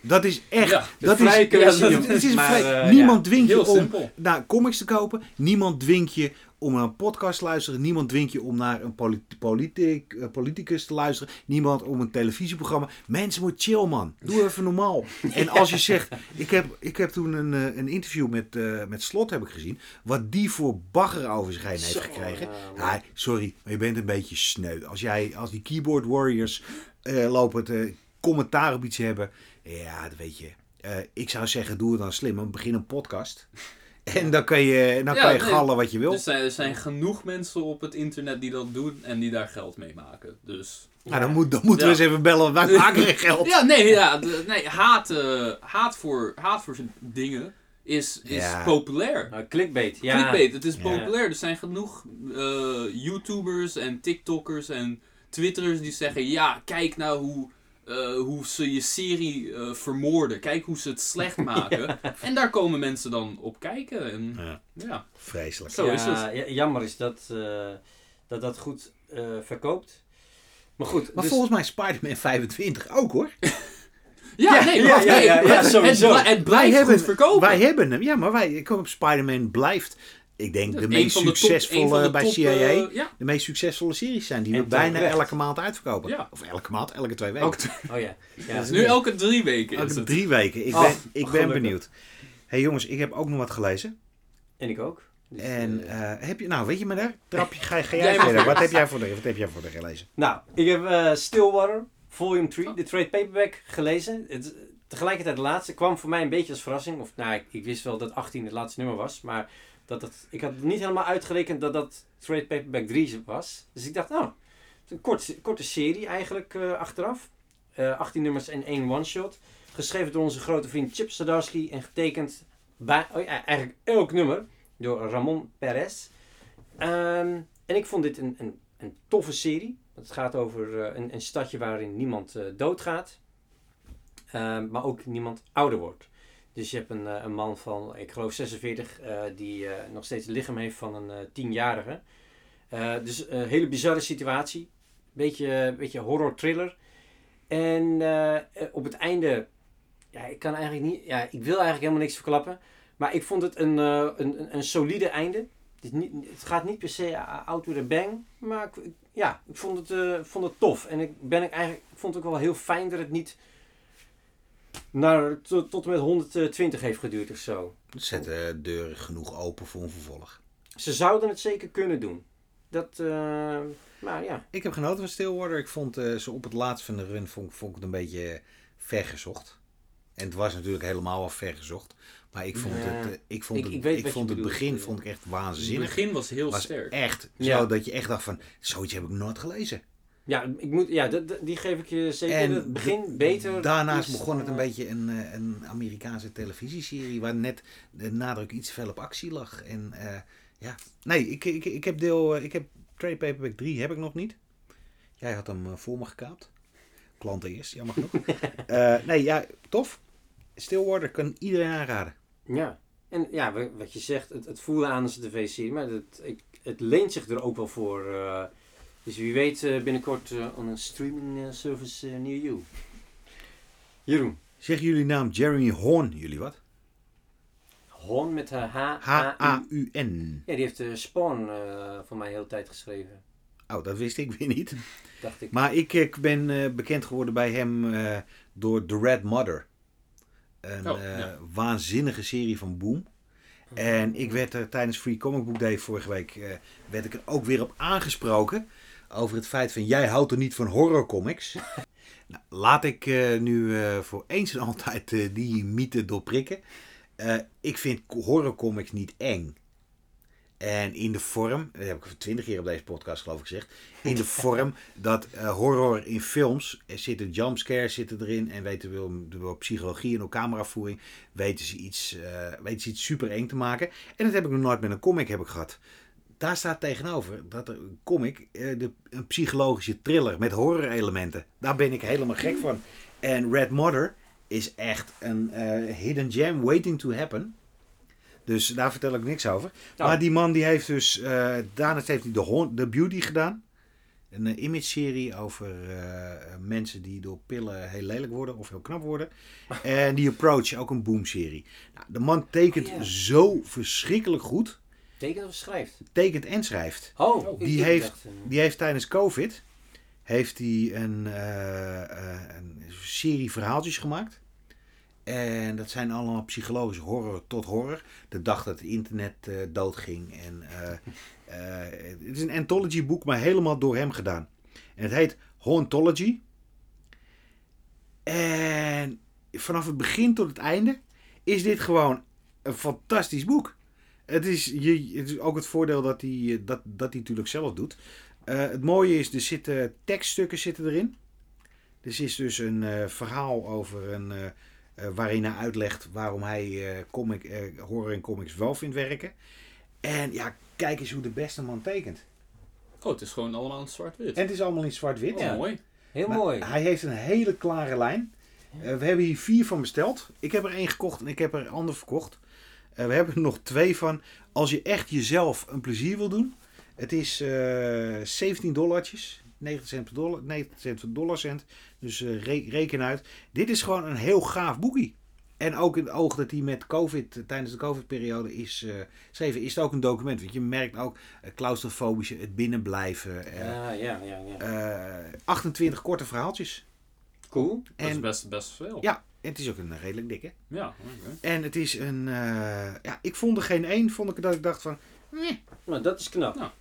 Dat is echt. Ja, dat is, dat- het is een Maar, vrij- eh, Niemand ja, dwingt je om simpel. naar comics te kopen. Niemand dwingt je om naar een podcast te luisteren. Niemand dwingt je om naar een polit- politic- eh, politicus te luisteren. Niemand om een televisieprogramma. Mensen moeten chill, man. Doe even normaal. En als je zegt... Ik heb, ik heb toen een, eh, een interview met, eh, met Slot heb ik gezien. Wat die voor bagger over zich heen heeft Zo, gekregen. Ja, sorry, maar je bent een beetje sneu. Als, jij, als die keyboard warriors lopen te commentaar op iets hebben. Ja, dat weet je. Ik zou zeggen, doe het dan slim. Begin een podcast. En dan kan je, dan Ja, kan je nee, gallen wat je wil. Er zijn, er zijn genoeg mensen op het internet die dat doen en die daar geld mee maken. Dus. nou, dan, moet, dan moeten we Ja. eens even bellen. Wij maken geen geld. Ja, nee, ja, de- nee haat, eh, haat, voor, haat voor dingen is, is Ja. populair. Nou, clickbait, ja. Clickbait, het is Ja. populair. Er zijn genoeg eh, YouTubers en TikTokkers en Twitterers die zeggen: Ja, kijk nou hoe, eh, hoe ze je serie eh, vermoorden. Kijk hoe ze het slecht maken. En daar komen mensen dan op kijken. En, Ja, ja. vreselijk. Zo is Ja, ja, jammer is dat, eh, dat dat goed eh, verkoopt. Maar goed, Maar dus- volgens mij is Spider-Man 25 ook hoor. Ja, nee, ja, wacht, ja, nee, ja, ja, het- sowieso. Het, bl- het blijft goed verkopen. Wij hebben hem. Ja, maar wij, ik kom op Spider-Man blijft, ik denk, de meest succesvolle de bij top, CIA. eh, ja. de meest succesvolle series zijn die En we bijna elke maand uitverkopen. Ja. Of elke maand, elke twee weken. Oh ja. ja. nu elke drie weken is Elke het. drie weken. Ik Oh, ben, ik ben benieuwd. hey jongens, ik heb ook nog wat gelezen. En ik ook. Dus, en eh, eh, heb je, nou weet je maar daar, trap je, ga, ga jij verder. Wat heb jij voor de, wat heb jij voor de gelezen? nou, ik heb Stillwater, volume 3, de trade paperback gelezen. Het, tegelijkertijd de laatste kwam voor mij een beetje als verrassing. Of nou, ik, ik wist wel dat 18 het laatste nummer was. Maar dat het, ik had niet helemaal uitgerekend dat dat trade paperback 3 was. Dus ik dacht, nou, een kort, korte serie eigenlijk eh, achteraf. Eh 18 nummers en één one-shot. Geschreven door onze grote vriend Chip Zdarsky en getekend bij oh eigenlijk elk nummer door Ramon Perez. Ehm, en ik vond dit een, een, een toffe serie. Het gaat over eh, een, een stadje waarin niemand eh, doodgaat, Ehm, maar ook niemand ouder wordt. Dus je hebt een, eh, een man van, ik geloof 46, eh, die eh, nog steeds het lichaam heeft van een tienjarige. Dus een hele bizarre situatie. Beetje, beetje horror thriller. En op het einde, ja, ik kan eigenlijk niet, ja, ik wil eigenlijk helemaal niks verklappen. Maar ik vond het een, een, een, solide einde. Het, niet, het gaat niet per se uh, out a bang. Maar ik, ja, ik vond het, eh, vond het tof. En ik, ben ik, eigenlijk, ik vond het ook wel heel fijn dat het niet naar, tot, tot en met 120 heeft geduurd of zo. Zet de deuren genoeg open voor een vervolg. Ze zouden het zeker kunnen doen. Dat, eh, maar ja. Ik heb genoten van Stillwater. Ik vond eh, ze op het laatst van de run vond, vond ik het een beetje vergezocht. En het was natuurlijk helemaal wel vergezocht. Maar ik vond Ja. het, eh, ik vond Ik- het, ik vond het bedoelt. begin vond ik echt Het waanzinnig. begin was heel was sterk. echt Ja. zo dat je echt dacht van, zoiets heb ik nooit gelezen. Ja, ik moet, ja die geef ik je zeker. En het begin beter. Daarnaast is, begon het een beetje een, eh, een Amerikaanse televisieserie waar net de nadruk iets fel op actie lag. En eh, ja, nee, ik, ik, ik heb deel, eh, ik heb Trade Paperback 3 heb ik nog niet. Jij had hem voor me gekaapt. Klanten eerst, jammer genoeg. Nee, ja, tof. Stillwater kan iedereen aanraden. Ja, en ja, wa- wat je zegt, het, het voelde aan als een tv-serie, maar het, ik, het leent zich er ook wel voor. Dus wie weet eh, binnenkort eh, on een streaming eh, service eh, near you. Jeroen, Zeggen jullie naam Jeremy Horn jullie wat? Hon met eh, H-A-U. H-A-U-N. Ja, die heeft uh, Spawn eh voor mij de hele tijd geschreven, Oh, dat wist ik weer niet. dacht ik. Maar ik, ik ben eh, bekend geworden bij hem eh, door The Red Mother. Een Oh, eh, ja. waanzinnige serie van Boom. En ik werd er tijdens Free Comic Book Day vorige week eh, werd ik er ook weer op aangesproken. Over het feit van jij houdt er niet van horrorcomics. nou, laat ik eh, nu eh, voor eens en altijd eh, die mythe doorprikken. ik vind horrorcomics niet eng. En in de vorm, dat heb ik twintig keer op deze podcast geloof ik gezegd. In de vorm dat horror in films, er zitten jumpscares zitten erin. En weten we door psychologie en door cameravoering, weten ze, iets, weten ze iets super eng te maken. En dat heb ik nog nooit met een comic heb ik gehad. Daar staat tegenover dat er een comic, eh, de, een psychologische thriller met horror elementen. Daar ben ik helemaal gek van. En Red Mother is echt een eh, hidden gem waiting to happen. Dus daar vertel ik niks over. Nou. Maar die man die heeft dus, eh daarnaast heeft hij de, Beauty gedaan. Een image-serie over mensen die door pillen heel lelijk worden of heel knap worden. En die Approach, ook een boom-serie. Nou, de man tekent Oh, zo verschrikkelijk goed. Tekent of schrijft? Tekent en schrijft. Oh, ik- Die heeft- dacht, eh, Die heeft tijdens COVID heeft hij een, eh, eh, een serie verhaaltjes gemaakt. En dat zijn allemaal psychologische horror tot horror. De dag dat het internet eh, doodging. En, eh, eh, het is een anthology boek, maar helemaal door hem gedaan. En het heet Hauntology. En vanaf het begin tot het einde is dit gewoon een fantastisch boek. Het is, je, het is ook het voordeel dat hij eh, dat, dat hij natuurlijk zelf doet. Eh, het mooie is, er zitten tekststukken zitten erin. Dus is dus een eh, verhaal over een, waarin hij uitlegt waarom hij eh, comic, eh, horror en comics wel vindt werken. En ja, kijk eens hoe de beste man tekent. Oh, het is gewoon allemaal in zwart-wit. En het is allemaal in zwart-wit. Oh, Ja. mooi. Heel Maar mooi. Hij heeft een hele klare lijn. Eh, we hebben hier vier van besteld. Ik heb er één gekocht en ik heb er een ander verkocht. Eh, we hebben er nog twee van. Als je echt jezelf een plezier wil doen. Het is eh 17 dollartjes. 90 cent per dollar, 90 cent per dollarcent. Dus eh, re- reken uit. Dit is gewoon een heel gaaf boekie. En ook in het oog dat hij met COVID, eh, tijdens de COVID-periode is eh geschreven, is het ook een document. Want je merkt ook het claustrofobische, het binnenblijven. eh, Ja, ja, ja, ja. eh, 28 korte verhaaltjes. Cool. Dat is best, best veel. ja, het is ook een redelijk dikke. Ja, oké. En het is een. eh, ja, ik vond er geen één. Vond ik dat ik dacht van. "Meh." Nou, dat is knap. Ja.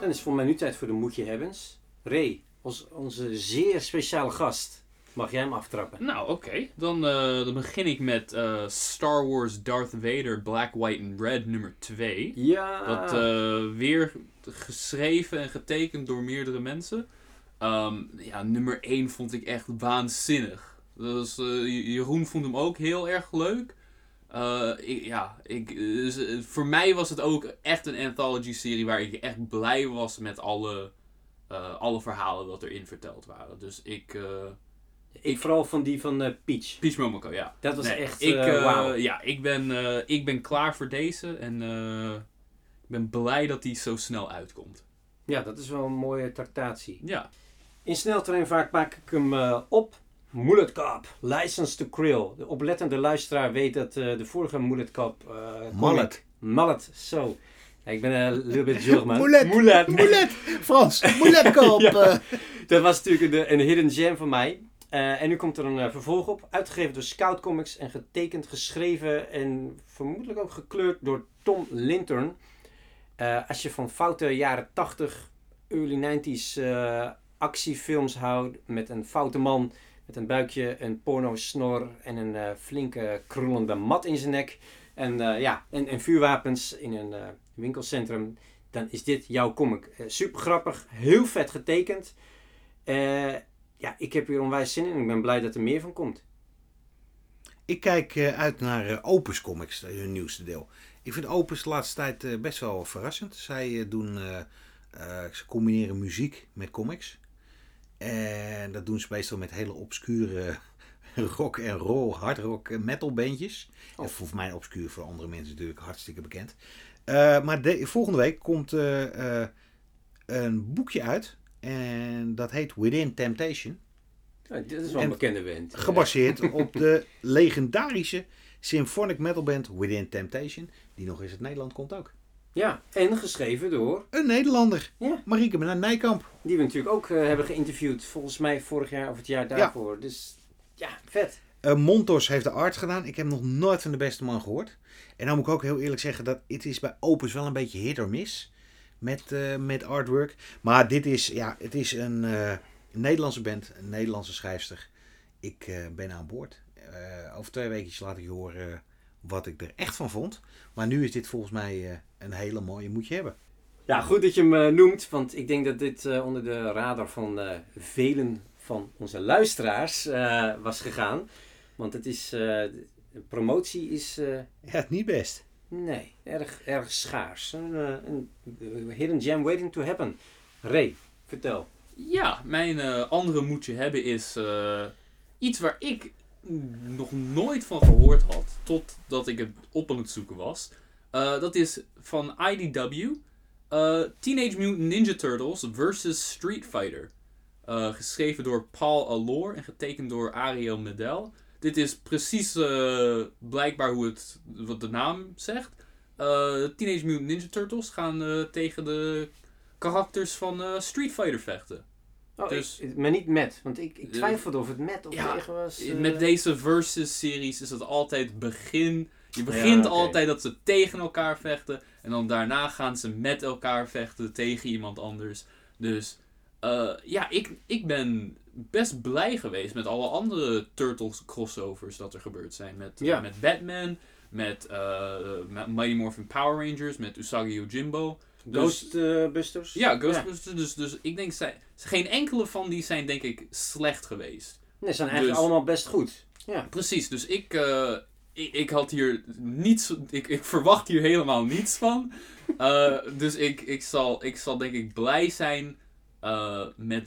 Dan is het voor mij nu tijd voor de Moetje Hebbens. Ray, ons, onze zeer speciale gast. Mag jij hem aftrappen? Nou, oké. Dan, eh, dan begin ik met eh, Star Wars Darth Vader Black, White and Red nummer 2. Ja. Dat eh, weer geschreven en getekend door meerdere mensen. Ehm, ja, nummer 1 vond ik echt waanzinnig. Dus, eh, Jeroen vond hem ook heel erg leuk. Eh, ik, ja, ik, dus, eh, voor mij was het ook echt een anthology-serie waar ik echt blij was met alle, alle verhalen dat erin verteld waren. Dus ik. ik vooral van die van Peach. Peach Momoko, ja. Dat was Nee, echt ik, wauw. Ja, ik ben, ik ben klaar voor deze en ik ben blij dat die zo snel uitkomt. Ja, dat is wel een mooie tractatie. Ja, In sneltreinvaart maak ik hem eh, op. Mullet Cup, License to Krill. De oplettende luisteraar weet dat eh, de vorige Mullet Cup... eh, Mallet. Mallet, zo. Ja, ik ben een little bit German. Moulet. Moulet. Moulet! Frans! Ja. eh. Dat was natuurlijk een, een hidden gem van mij. En nu komt er een vervolg op. Uitgegeven door Scout Comics en getekend, geschreven en vermoedelijk ook gekleurd door Tom Linton. Eh, als je van foute jaren 80, early 90s eh, actiefilms houdt met een foute man met een buikje, een porno snor en een eh, flinke krullende mat in zijn nek. En, eh, ja, en, en vuurwapens in een eh, winkelcentrum. Dan is dit jouw comic. Super grappig, heel vet getekend. Ja, ik heb hier onwijs zin in en ik ben blij dat er meer van komt. Ik kijk uit naar Opus Comics, hun nieuwste deel. Ik vind Opus de laatste tijd best wel verrassend. Zij doen, ze combineren muziek met comics. En dat doen ze meestal met hele obscure rock en roll, hard rock en metal bandjes. Oh. En voor mij obscuur, voor andere mensen natuurlijk hartstikke bekend. Eh, maar de, volgende week komt eh, eh, een boekje uit. En dat heet Within Temptation. Ja, dit is wel En een bekende band. Gebaseerd op de legendarische symphonic metalband Within Temptation. Die nog eens uit Nederland komt ook. Ja, en geschreven door, Een Nederlander. Ja. Marieke naar Nijkamp. die we natuurlijk ook eh, hebben geïnterviewd. Volgens mij vorig jaar of het jaar daarvoor. Dus ja, vet. Eh, Montos heeft de art gedaan. Ik heb nog nooit van de beste man gehoord. En dan moet ik ook heel eerlijk zeggen dat het is bij Opus wel een beetje hit or miss. Met, eh, met artwork. Maar dit is, ja, het is een Nederlandse band. Een Nederlandse schrijfster. Ik ben aan boord. over twee weken laat ik je horen wat ik er echt van vond. Maar nu is dit volgens mij eh, een hele mooie moet je hebben. Ja, goed dat je hem eh, noemt, want ik denk dat dit eh, onder de radar van eh, velen van onze luisteraars eh, was gegaan. Want het is, eh, promotie is, eh, Ja, niet best. nee, erg, erg schaars. Een, een, een hidden gem waiting to happen. Ray, vertel. Ja, mijn eh, andere moetje hebben is eh, iets waar ik nog nooit van gehoord had, totdat ik het op aan het zoeken was. Eh, dat is van IDW, eh, Teenage Mutant Ninja Turtles vs. Street Fighter. Eh, geschreven door Paul Allor en getekend door Ariel Medel. Dit is precies blijkbaar hoe het, wat de naam zegt. Teenage Mutant Ninja Turtles gaan tegen de karakters van Street Fighter vechten. Oh, Dus- ik- maar niet met, want ik, ik twijfelde of het met of Ja, tegen was. eh. Met deze versus-series is het altijd begin. Je begint altijd dat ze tegen elkaar vechten. En dan daarna gaan ze met elkaar vechten tegen iemand anders. Dus eh, ja, ik, ik ben best blij geweest met alle andere Turtles crossovers dat er gebeurd zijn. Met, eh, met Batman, met met Mighty Morphin Power Rangers, met Usagi Yojimbo. Dus- Ghostbusters? Ja, Ghostbusters. Dus, dus ik denk, zij, geen enkele van die zijn denk ik slecht geweest. Nee, ze zijn eigenlijk Dus- allemaal best goed. Ja. Precies, dus ik, eh, ik, ik had hier niets, ik, ik verwacht hier helemaal niets van. Eh, dus ik, ik, zal, ik zal denk ik blij zijn eh, met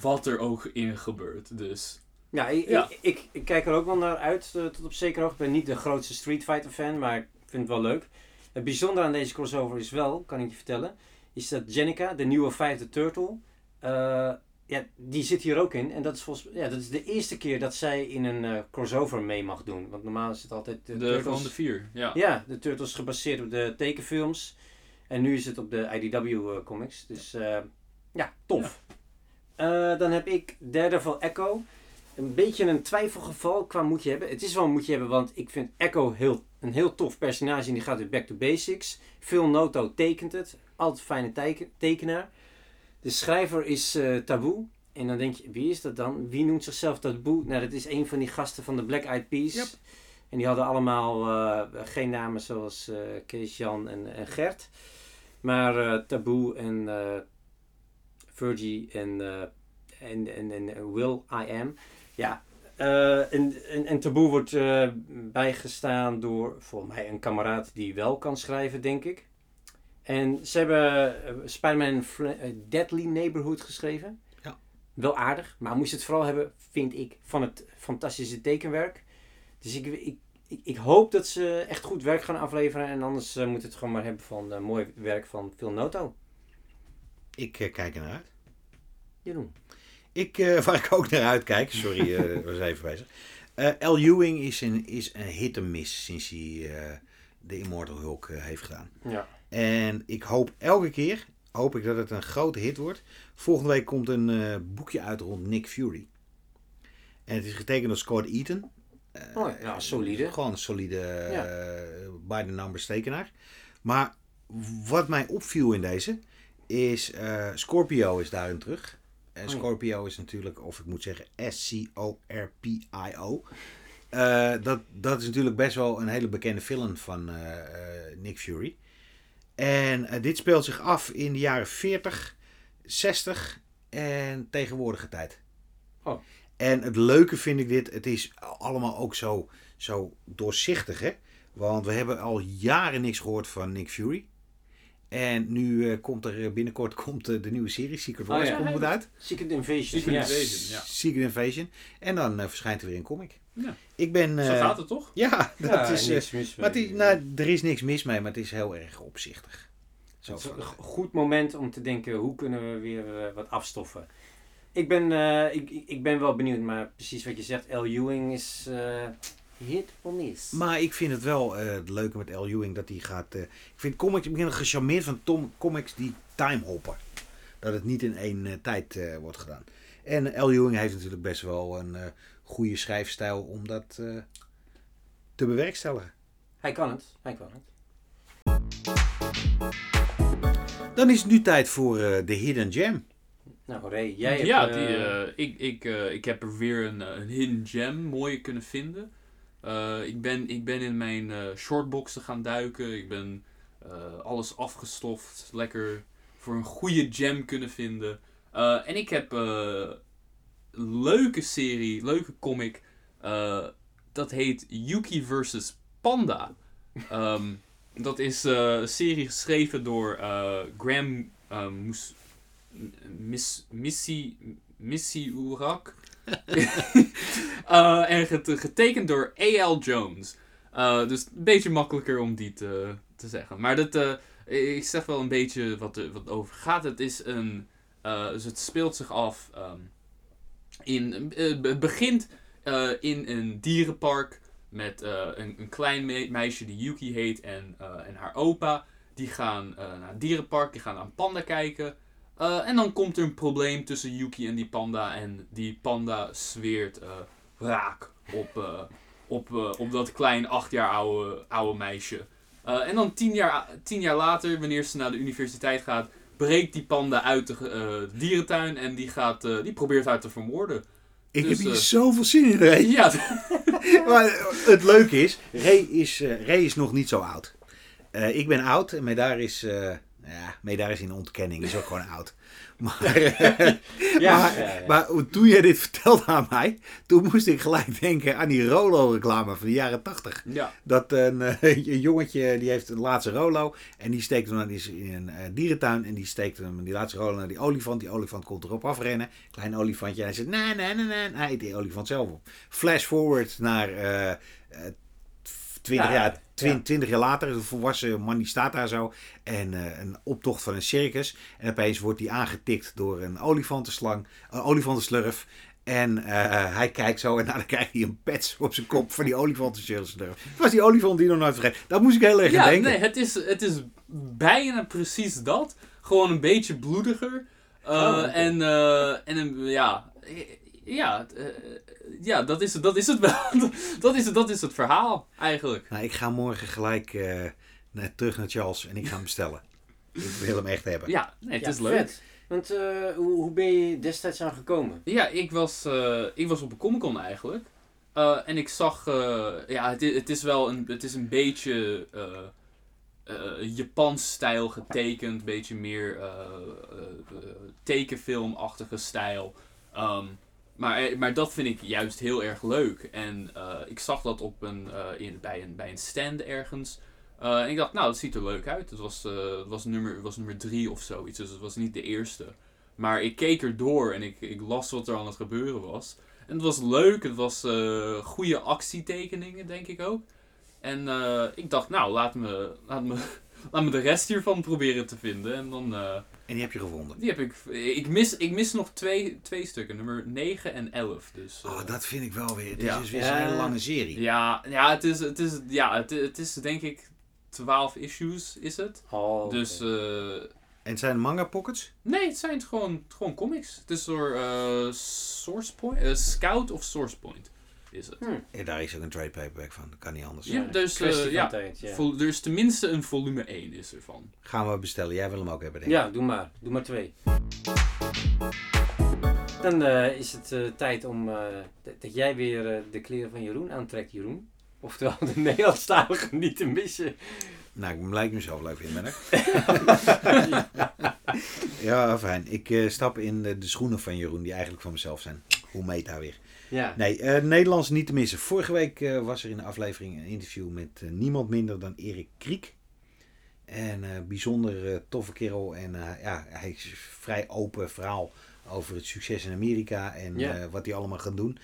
wat er ook in gebeurt. Dus Ja, ik, Ja. Ik, ik, ik kijk er ook wel naar uit tot op zekere hoogte. Ik ben niet de grootste Street Fighter fan, maar ik vind het wel leuk. Het bijzondere aan deze crossover is wel, kan ik je vertellen, is dat Jenica, de nieuwe vijfde Turtle, eh, ja, die zit hier ook in. En dat is, volgens, ja, dat is de eerste keer dat zij in een eh, crossover mee mag doen. Want normaal is het altijd de, de, Turtles. gewoon de vier, ja. Ja, de Turtles gebaseerd op de tekenfilms. En nu is het op de IDW eh, comics. Dus ja, tof. Dan heb ik Daredevil Echo. Een beetje een twijfelgeval qua moet je hebben. Het is wel een moet je hebben, want ik vind Echo heel, een heel tof personage. En die gaat weer back to basics. Phil Noto tekent het. Altijd fijne teken- tekenaar. De schrijver is eh Taboe. En dan denk je, wie is dat dan? Wie noemt zichzelf Taboe? Nou, dat is een van die gasten van de Black Eyed Peas. Yep. En die hadden allemaal eh, geen namen zoals eh, Kees, Jan en, en Gert. Maar Taboe en Virgie en, en, en, en Will I Am. Ja, eh, en, en, en Taboe wordt eh, bijgestaan door volgens mij een kameraad die wel kan schrijven, denk ik. En ze hebben eh, Spider-Man Deadly Neighborhood geschreven. Ja. Wel aardig, maar moest het vooral hebben, vind ik, van het fantastische tekenwerk. Dus ik, ik, ik, ik hoop dat ze echt goed werk gaan afleveren. En anders moet het gewoon maar hebben van mooi werk van Phil Noto. Ik kijk er naar uit. Jeroen. Ik, eh, waar ik ook naar uitkijk, sorry, eh, ik was even bezig. Eh L. Ewing is een, is een hit en miss sinds hij eh, de Immortal Hulk eh, heeft gedaan. Ja. En ik hoop elke keer hoop ik dat het een grote hit wordt. Volgende week komt een eh, boekje uit rond Nick Fury. En het is getekend door Scott Eaton. Eh, Oh, ja, solide. Gewoon een solide Ja. eh by the numbers tekenaar. Maar wat mij opviel in deze is eh, Scorpio is daarin terug. En Oh ja. Scorpio is natuurlijk, of ik moet zeggen S-C-O-R-P-I-O. Eh, dat, dat is natuurlijk best wel een hele bekende film van eh, eh, Nick Fury. En eh, dit speelt zich af in de jaren 40, 60 en tegenwoordige tijd. Oh. En het leuke vind ik dit, het is allemaal ook zo, zo doorzichtig hè. Want we hebben al jaren niks gehoord van Nick Fury. En nu eh, komt er eh, binnenkort komt, eh, de nieuwe serie, Secret Wars, ja. komt uit. Secret Invasion. Secret ja. Invasion, ja. Secret Invasion. En dan verschijnt er weer een comic. Ja. Ik ben... Zo gaat het toch? Ja, dat Ja, is... eh, niks mis maar het mee. is, nou, er is niks mis mee, maar het is heel erg opzichtig. Zo Het is een goed moment om te denken, hoe kunnen we weer wat afstoffen. Ik ben, eh, ik, ik- ben wel benieuwd, maar precies wat je zegt, L. Ewing is eh, hit or miss. Maar ik vind het wel eh, het leuke met L. Ewing dat hij gaat... eh, ik vind comics, ik ben gecharmeerd van Tom, comics die time hoppen. Dat het niet in één eh, tijd eh, wordt gedaan. En L. Ewing heeft natuurlijk best wel een eh, goede schrijfstijl om dat eh, te bewerkstelligen. Hij kan het, hij kan het. Dan is het nu tijd voor eh, de Hidden Gem. Nou, Ray, jij hebt... ja, die, eh, ik, ik, eh, ik heb er weer een, een hidden gem mooi kunnen vinden. Eh, ik, ben, ik ben in mijn eh, shortboxen gaan duiken. Ik ben eh, alles afgestoft. Lekker voor een goede gem kunnen vinden. En ik heb een leuke serie, leuke comic. dat heet Yuki vs. Panda. Ehm, dat is een serie geschreven door Graham Miss, Missy, Missy Urak. Eh, en get- getekend door A.L. Jones. Eh, dus een beetje makkelijker om die te, te zeggen. Maar dat, eh, ik zeg wel een beetje wat er wat over gaat. Het is een. dus het speelt zich af. ehm, in, het begint in een dierenpark. Met een, een klein me- meisje die Yuki heet. En, en haar opa. Die gaan naar het dierenpark. Die gaan naar een panda kijken. Eh, en dan komt er een probleem tussen Yuki en die panda. En die panda zweert eh raak op, eh, op, op dat klein acht jaar oude, oude meisje. En dan tien jaar, tien jaar later, wanneer ze naar de universiteit gaat, breekt die panda uit de, dierentuin en die, gaat, die probeert haar te vermoorden. Ik Dus, heb hier eh, zoveel zin in, Ray. Ja, Maar het leuke is, Ray is, Ray is nog niet zo oud. Ik ben oud en Medaar is, ja, Medaar is in ontkenning, is ook gewoon oud. Maar, Ja, maar, ja, ja. maar toen jij dit vertelde aan mij, toen moest ik gelijk denken aan die Rolo-reclame van de jaren tachtig. ja. Dat een, eh, een jongetje die heeft een laatste Rolo en die steekt hem in een eh, dierentuin en die steekt hem die laatste Rolo naar die olifant. Die olifant komt erop afrennen, klein olifantje en hij zegt nee nee nee nee, hij eet die olifant zelf op. Flash forward naar eh, 20 Ja, jaar, twin- ja. 20 jaar later, een volwassen man die staat daar zo en eh, een optocht van een circus en opeens wordt hij aangetikt door een olifantenslang, een olifantenslurf. En eh, hij kijkt zo en nou, dan krijgt hij een pets op zijn kop van die olifantenslurf. Het was die olifant die nog nooit vergeten. Dat moest ik heel erg Ja, denken. nee, het is, het is bijna precies dat. Gewoon een beetje bloediger. Eh, Oh. En, en een, ja, ja, eh, ja dat, is, dat is het wel. dat, is, dat is het verhaal, eigenlijk. Nou, ik ga morgen gelijk eh, naar, terug naar Charles en ik ga hem bestellen. ik wil hem echt hebben. Ja, nee, het Ja, is leuk. vet. Want eh, hoe, hoe ben je destijds aan gekomen? Ja, ik was, eh, ik was op een Comic Con eigenlijk. Eh, en ik zag, eh, ja, het is, het is wel een, het is een beetje eh, eh, Japans-stijl getekend. Een beetje meer tekenfilmachtige stijl. Ehm, maar, eh, maar dat vind ik juist heel erg leuk. En eh, ik zag dat op een, eh, bij, een, bij een stand ergens. En ik dacht, nou, dat ziet er leuk uit. Het was, was, nummer, was nummer drie of zoiets. Dus het was niet de eerste. Maar ik keek er door en ik, ik las wat er aan het gebeuren was. En het was leuk. Het was goede actietekeningen, denk ik ook. En ik dacht, nou, laat me, laat, me, laat me de rest hiervan proberen te vinden. En dan, En die heb je gevonden. die heb ik... Ik mis, ik mis nog twee, twee stukken. Nummer 9 en 11. Dus, eh, Oh, dat vind ik wel weer. Het Ja. is weer zo'n hele lange serie. Ja, ja, het is, het is, ja het, het is denk ik 12 issues, is het. Oh, Dus... eh, En het zijn manga pockets? Nee, het zijn gewoon, gewoon comics. Het is door eh, Source Point, eh, Scout of Source Point is het. En daar is ook een trade paperback van. Dat kan niet anders. Ja, dus, eh, van ja, tijd, ja. Vol- er is tenminste een volume 1 is ervan. Gaan we bestellen. Jij wil hem ook hebben, denk ik. Ja, doe maar. Doe maar twee. Dan eh, is het eh, tijd om eh, dat- jij weer eh, de kleren van Jeroen aantrekt, Jeroen. Oftewel de Nederlandstalige niet te missen. Nou, ik lijkt mezelf leuk ben Ja, fijn. Ik eh, stap in de, de schoenen van Jeroen, die eigenlijk van mezelf zijn. Hoe meta weer. Ja. Nee, eh, Nederlands niet te missen. Vorige week eh, was er in de aflevering een interview met eh, niemand minder dan Erik Kriek. En bijzonder toffe kerel. En ja, hij is een vrij open verhaal over het succes in Amerika en Ja. wat hij allemaal gaat doen.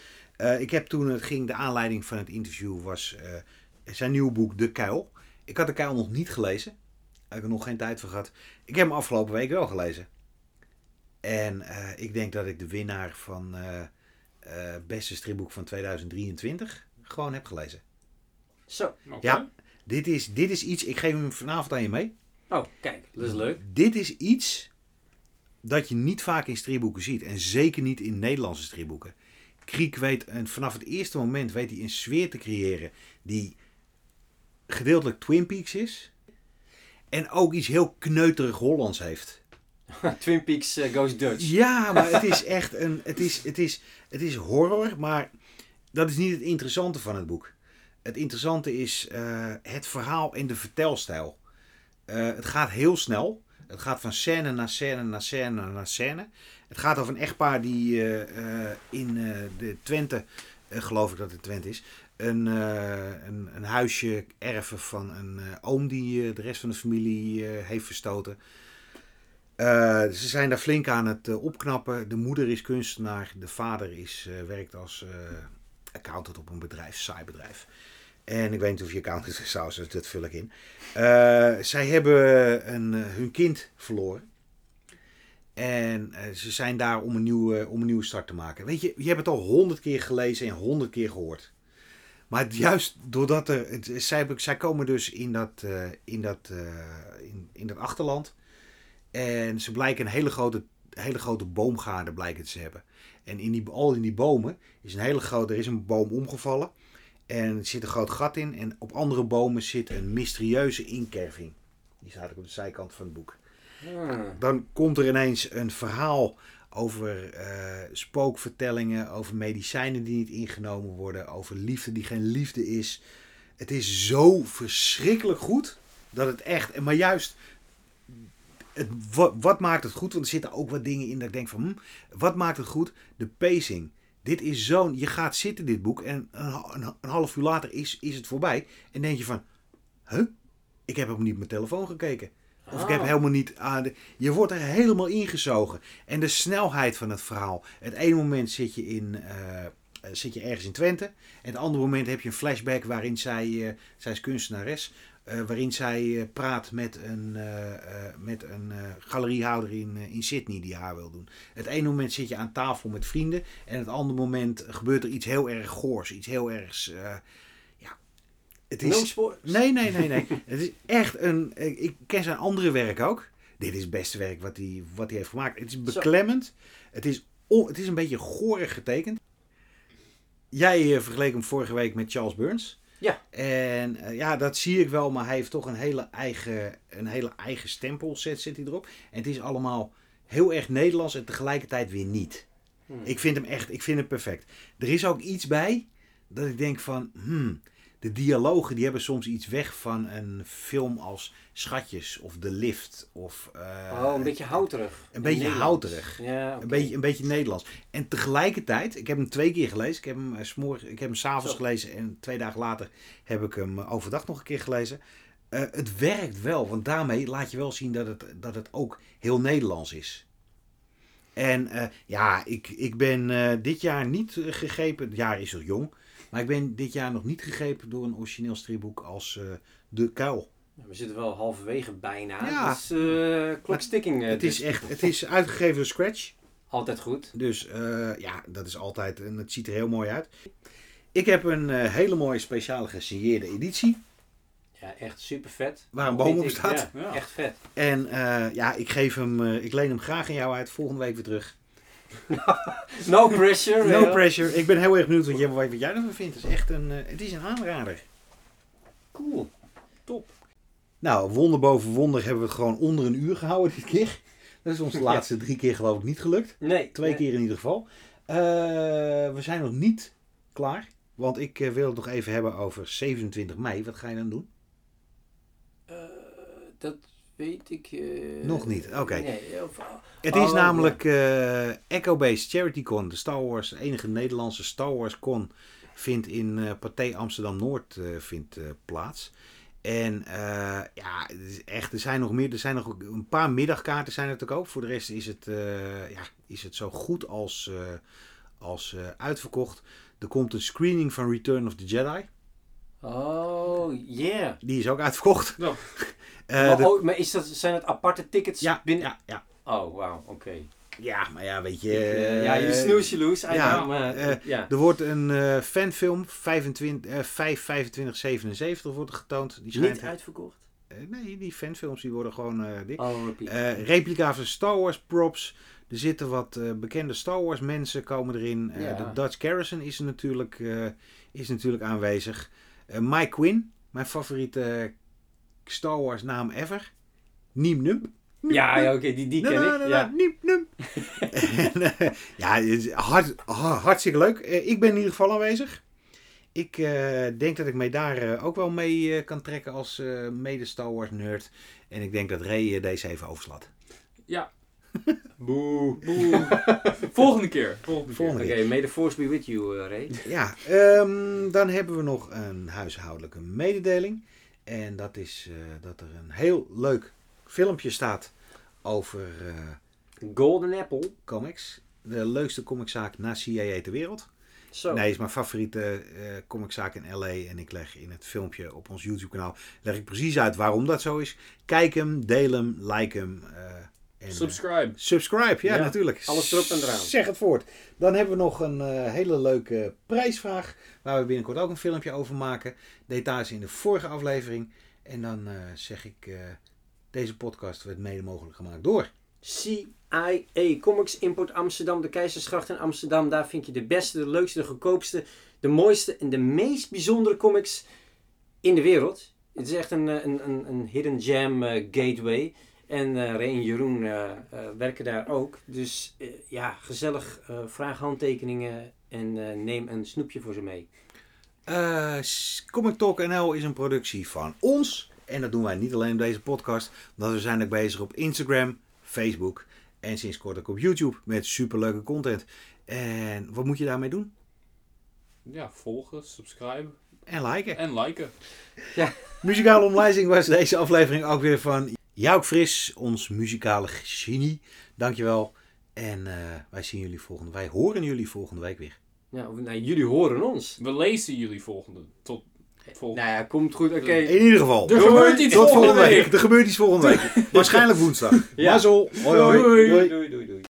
Ik heb toen, het ging, de aanleiding van het interview was zijn nieuwe boek De Kuil. Ik had De Kuil nog niet gelezen. Heb ik er nog geen tijd voor gehad. Ik heb hem afgelopen week wel gelezen. En ik denk dat ik de winnaar van eh, beste stripboek van 2023 gewoon heb gelezen. Zo. Ja. Dit is, dit is iets, ik geef hem vanavond aan je mee. Oh, kijk. Dat is leuk. Dit is iets dat je niet vaak in stripboeken ziet. En zeker niet in Nederlandse stripboeken. Kriek weet, en vanaf het eerste moment weet hij een sfeer te creëren die gedeeltelijk Twin Peaks is. En ook iets heel kneuterig Hollands heeft. Twin Peaks eh, Goes Dutch. Ja, maar het is echt een. Het is, het, is, het is horror, maar dat is niet het interessante van het boek. Het interessante is eh, het verhaal en de vertelstijl. Eh, het gaat heel snel. Het gaat van scène naar scène naar scène naar scène. Het gaat over een echtpaar die in de Twente, geloof ik dat het Twente is, een, een, een huisje erven van een oom die de rest van de familie heeft verstoten. Eh, ze zijn daar flink aan het eh, opknappen. De moeder is kunstenaar, de vader is, eh, werkt als accountant op een bedrijf, saai bedrijf. En ik weet niet of je accountant is, trouwens, dus dat vul ik in. Zij hebben een, hun kind verloren. En ze zijn daar om een, nieuwe, om een nieuwe start te maken. Weet je, je hebt het al honderd keer gelezen en honderd keer gehoord. Maar juist doordat er. Het, zij, zij komen dus in dat, in, dat, in, in dat achterland. En ze blijken een hele grote, hele grote boomgaarde blijken te hebben. En in die, al in die bomen is een hele grote. Er is een boom omgevallen. En er zit een groot gat in. En op andere bomen zit een mysterieuze inkerving. Die staat ook op de zijkant van het boek. Ah. Dan komt er ineens een verhaal over eh, spookvertellingen, over medicijnen die niet ingenomen worden, over liefde die geen liefde is. Het is zo verschrikkelijk goed dat het echt, maar juist, het, wat, wat maakt het goed? Want er zitten ook wat dingen in dat ik denk van, hm, wat maakt het goed? De pacing. Dit is zo'n, je gaat zitten dit boek en een, een, een half uur later is, is het voorbij. En denk je van, huh? Ik heb helemaal niet op mijn telefoon gekeken. Of ik heb Ah. helemaal niet aan de... Je wordt er helemaal ingezogen. En de snelheid van het verhaal. Het ene moment zit je, in, eh, eh, zit je ergens in Twente. En het andere moment heb je een flashback waarin zij... eh, zij is kunstenares. Eh, waarin zij eh, praat met een, eh, met een eh, galeriehouder in, in Sydney die haar wil doen. Het ene moment zit je aan tafel met vrienden. En het andere moment gebeurt er iets heel erg goors. Iets heel ergs... ja, het is... No. Nee, nee, nee, nee. het is echt een. Ik ken zijn andere werk ook. Dit is het beste werk wat hij, wat hij heeft gemaakt. Het is beklemmend. Het is, on- het is een beetje gorig getekend. Jij vergeleek hem vorige week met Charles Burns. Ja. En eh, ja, dat zie ik wel, maar hij heeft toch een hele eigen, een hele eigen stempel zet, zit hij erop. En het is allemaal heel erg Nederlands en tegelijkertijd weer niet. Hmm. Ik vind hem echt, ik vind hem perfect. Er is ook iets bij dat ik denk van, hmm, de dialogen die hebben soms iets weg van een film als Schatjes of De Lift of eh, Oh, een beetje houterig. een beetje Nederlands. houterig. Ja. Een, beetje, een beetje Nederlands. En tegelijkertijd, ik heb hem twee keer gelezen. Ik heb hem, eh, 's morgens- ik heb hem s'avonds gelezen en twee dagen later heb ik hem eh, overdag nog een keer gelezen. Het werkt wel, want daarmee laat je wel zien dat het, dat het ook heel Nederlands is. En ja, ik, ik ben dit jaar niet gegrepen. Het jaar is nog jong. Maar ik ben dit jaar nog niet gegrepen door een origineel stripboek als eh, De Kuil. We zitten wel halverwege bijna. Ja. Dus eh eh, het, is dus echt, het is uitgegeven door Scratch. Altijd goed. Dus eh, ja, dat is altijd. En het ziet er heel mooi uit. Ik heb een eh, hele mooie speciale gesigneerde editie. Ja, echt super vet. Waar een boom op staat. Ja, Ja. echt vet. En eh, ja, ik geef hem. eh, ik leen hem graag aan jou uit. Volgende week weer terug. No pressure. No pressure. Ik ben heel erg benieuwd wat jij, wat jij ervan vindt. Het is echt een. eh, het is een aanrader. Cool. Nou, wonder boven wonder hebben we het gewoon onder een uur gehouden dit keer. Dat is ons de laatste drie keer geloof ik niet gelukt. Nee. Twee nee. keer in ieder geval. Eh, we zijn nog niet klaar. Want ik eh, wil het nog even hebben over 27 mei. Wat ga je dan doen? Dat weet ik. eh, Nog niet, oké. Nee, of- Het Oh, is namelijk eh Echo Base Charity Con, de Star Wars, de enige Nederlandse Star Wars Con, vindt in eh Pathé Amsterdam Noord eh, vindt, eh, plaats. En eh, ja, het is echt, er zijn nog meer, er zijn nog een paar middagkaarten zijn er te koop. Voor de rest is het, eh, ja, is het zo goed als, eh, als eh, uitverkocht. Er komt een screening van Return of the Jedi. Oh, yeah. Die is ook uitverkocht. Ja. Eh, maar, de- oh, maar is dat, zijn het aparte tickets ja, binnen? ja, ja, Oh, wauw, oké. ja, maar ja, weet je. Eh, ja, je eh, snoes, je. I ja, maar, ja. Er wordt een fanfilm, 25, eh 5 25 77 wordt er getoond. Die schijnt, Niet uitverkocht? Nee, die fanfilms die worden gewoon dik. Oh, replica van Star Wars props. Er zitten wat bekende Star Wars mensen komen erin. Ja. De Dutch Garrison is er natuurlijk, is natuurlijk aanwezig. Eh, Mike Quinn, mijn favoriete Star Wars naam ever. Niem Nump. Ja, ja oké, die, die ken Na, na, ik. Ja. na, niep, num. En, eh, ja, hart, ha- hartstikke leuk. Eh, ik ben in ieder geval aanwezig. Ik eh, denk dat ik mij daar eh, ook wel mee eh, kan trekken als eh, mede Star Wars nerd. En ik denk dat Ray eh, deze even overslaat. Ja, Boe. boe. volgende keer. Volgende keer. Volgende Oké, may the force be with you, eh, Ray. Ja, ehm, dan hebben we nog een huishoudelijke mededeling. En dat is eh, dat er een heel leuk filmpje staat over eh, Golden Apple. comics. De leukste comiczaak na CIA ter wereld. Zo. Nee, is mijn favoriete eh comiczaak in LA. En ik leg in het filmpje op ons YouTube kanaal leg ik precies uit waarom dat zo is. Kijk hem, deel hem, like hem. En, eh, Subscribe. Subscribe, ja, Ja, natuurlijk. alles erop en eraan. Zeg het voort. Dan hebben we nog een eh, hele leuke prijsvraag. Waar we binnenkort ook een filmpje over maken. Details in de vorige aflevering. En dan eh, zeg ik, eh, deze podcast werd mede mogelijk gemaakt door. CIA Comics Import Amsterdam, de Keizersgracht in Amsterdam. Daar vind je de beste, de leukste, de goedkoopste, de mooiste en de meest bijzondere comics in de wereld. Het is echt een, een, een, een hidden gem gateway. En eh Ray en Jeroen eh, eh, werken daar ook. Dus eh, ja, gezellig. eh, vraag handtekeningen en eh, neem een snoepje voor ze mee. Eh, Comic Talk NL is een productie van ons. En dat doen wij niet alleen op deze podcast. Want we zijn ook bezig op Instagram, Facebook en sinds kort ook op YouTube met superleuke content. En wat moet je daarmee doen? Ja, volgen, subscriben En liken. en liken. Muzikale omlijsting was deze aflevering ook weer van Jouk Fris, ons muzikale genie. Dankjewel. En eh, wij zien jullie volgende wij horen jullie volgende week weer. Ja, of- nou, jullie horen ons. We lezen jullie volgende. Tot volgende. Nou ja, komt goed. Oké. In ieder geval. Er gebeurt iets Tot volgende week. Er gebeurt iets volgende week. Waarschijnlijk woensdag. Ja. Mazzel. Hoi hoi. Doei. doei, doei, doei. doei.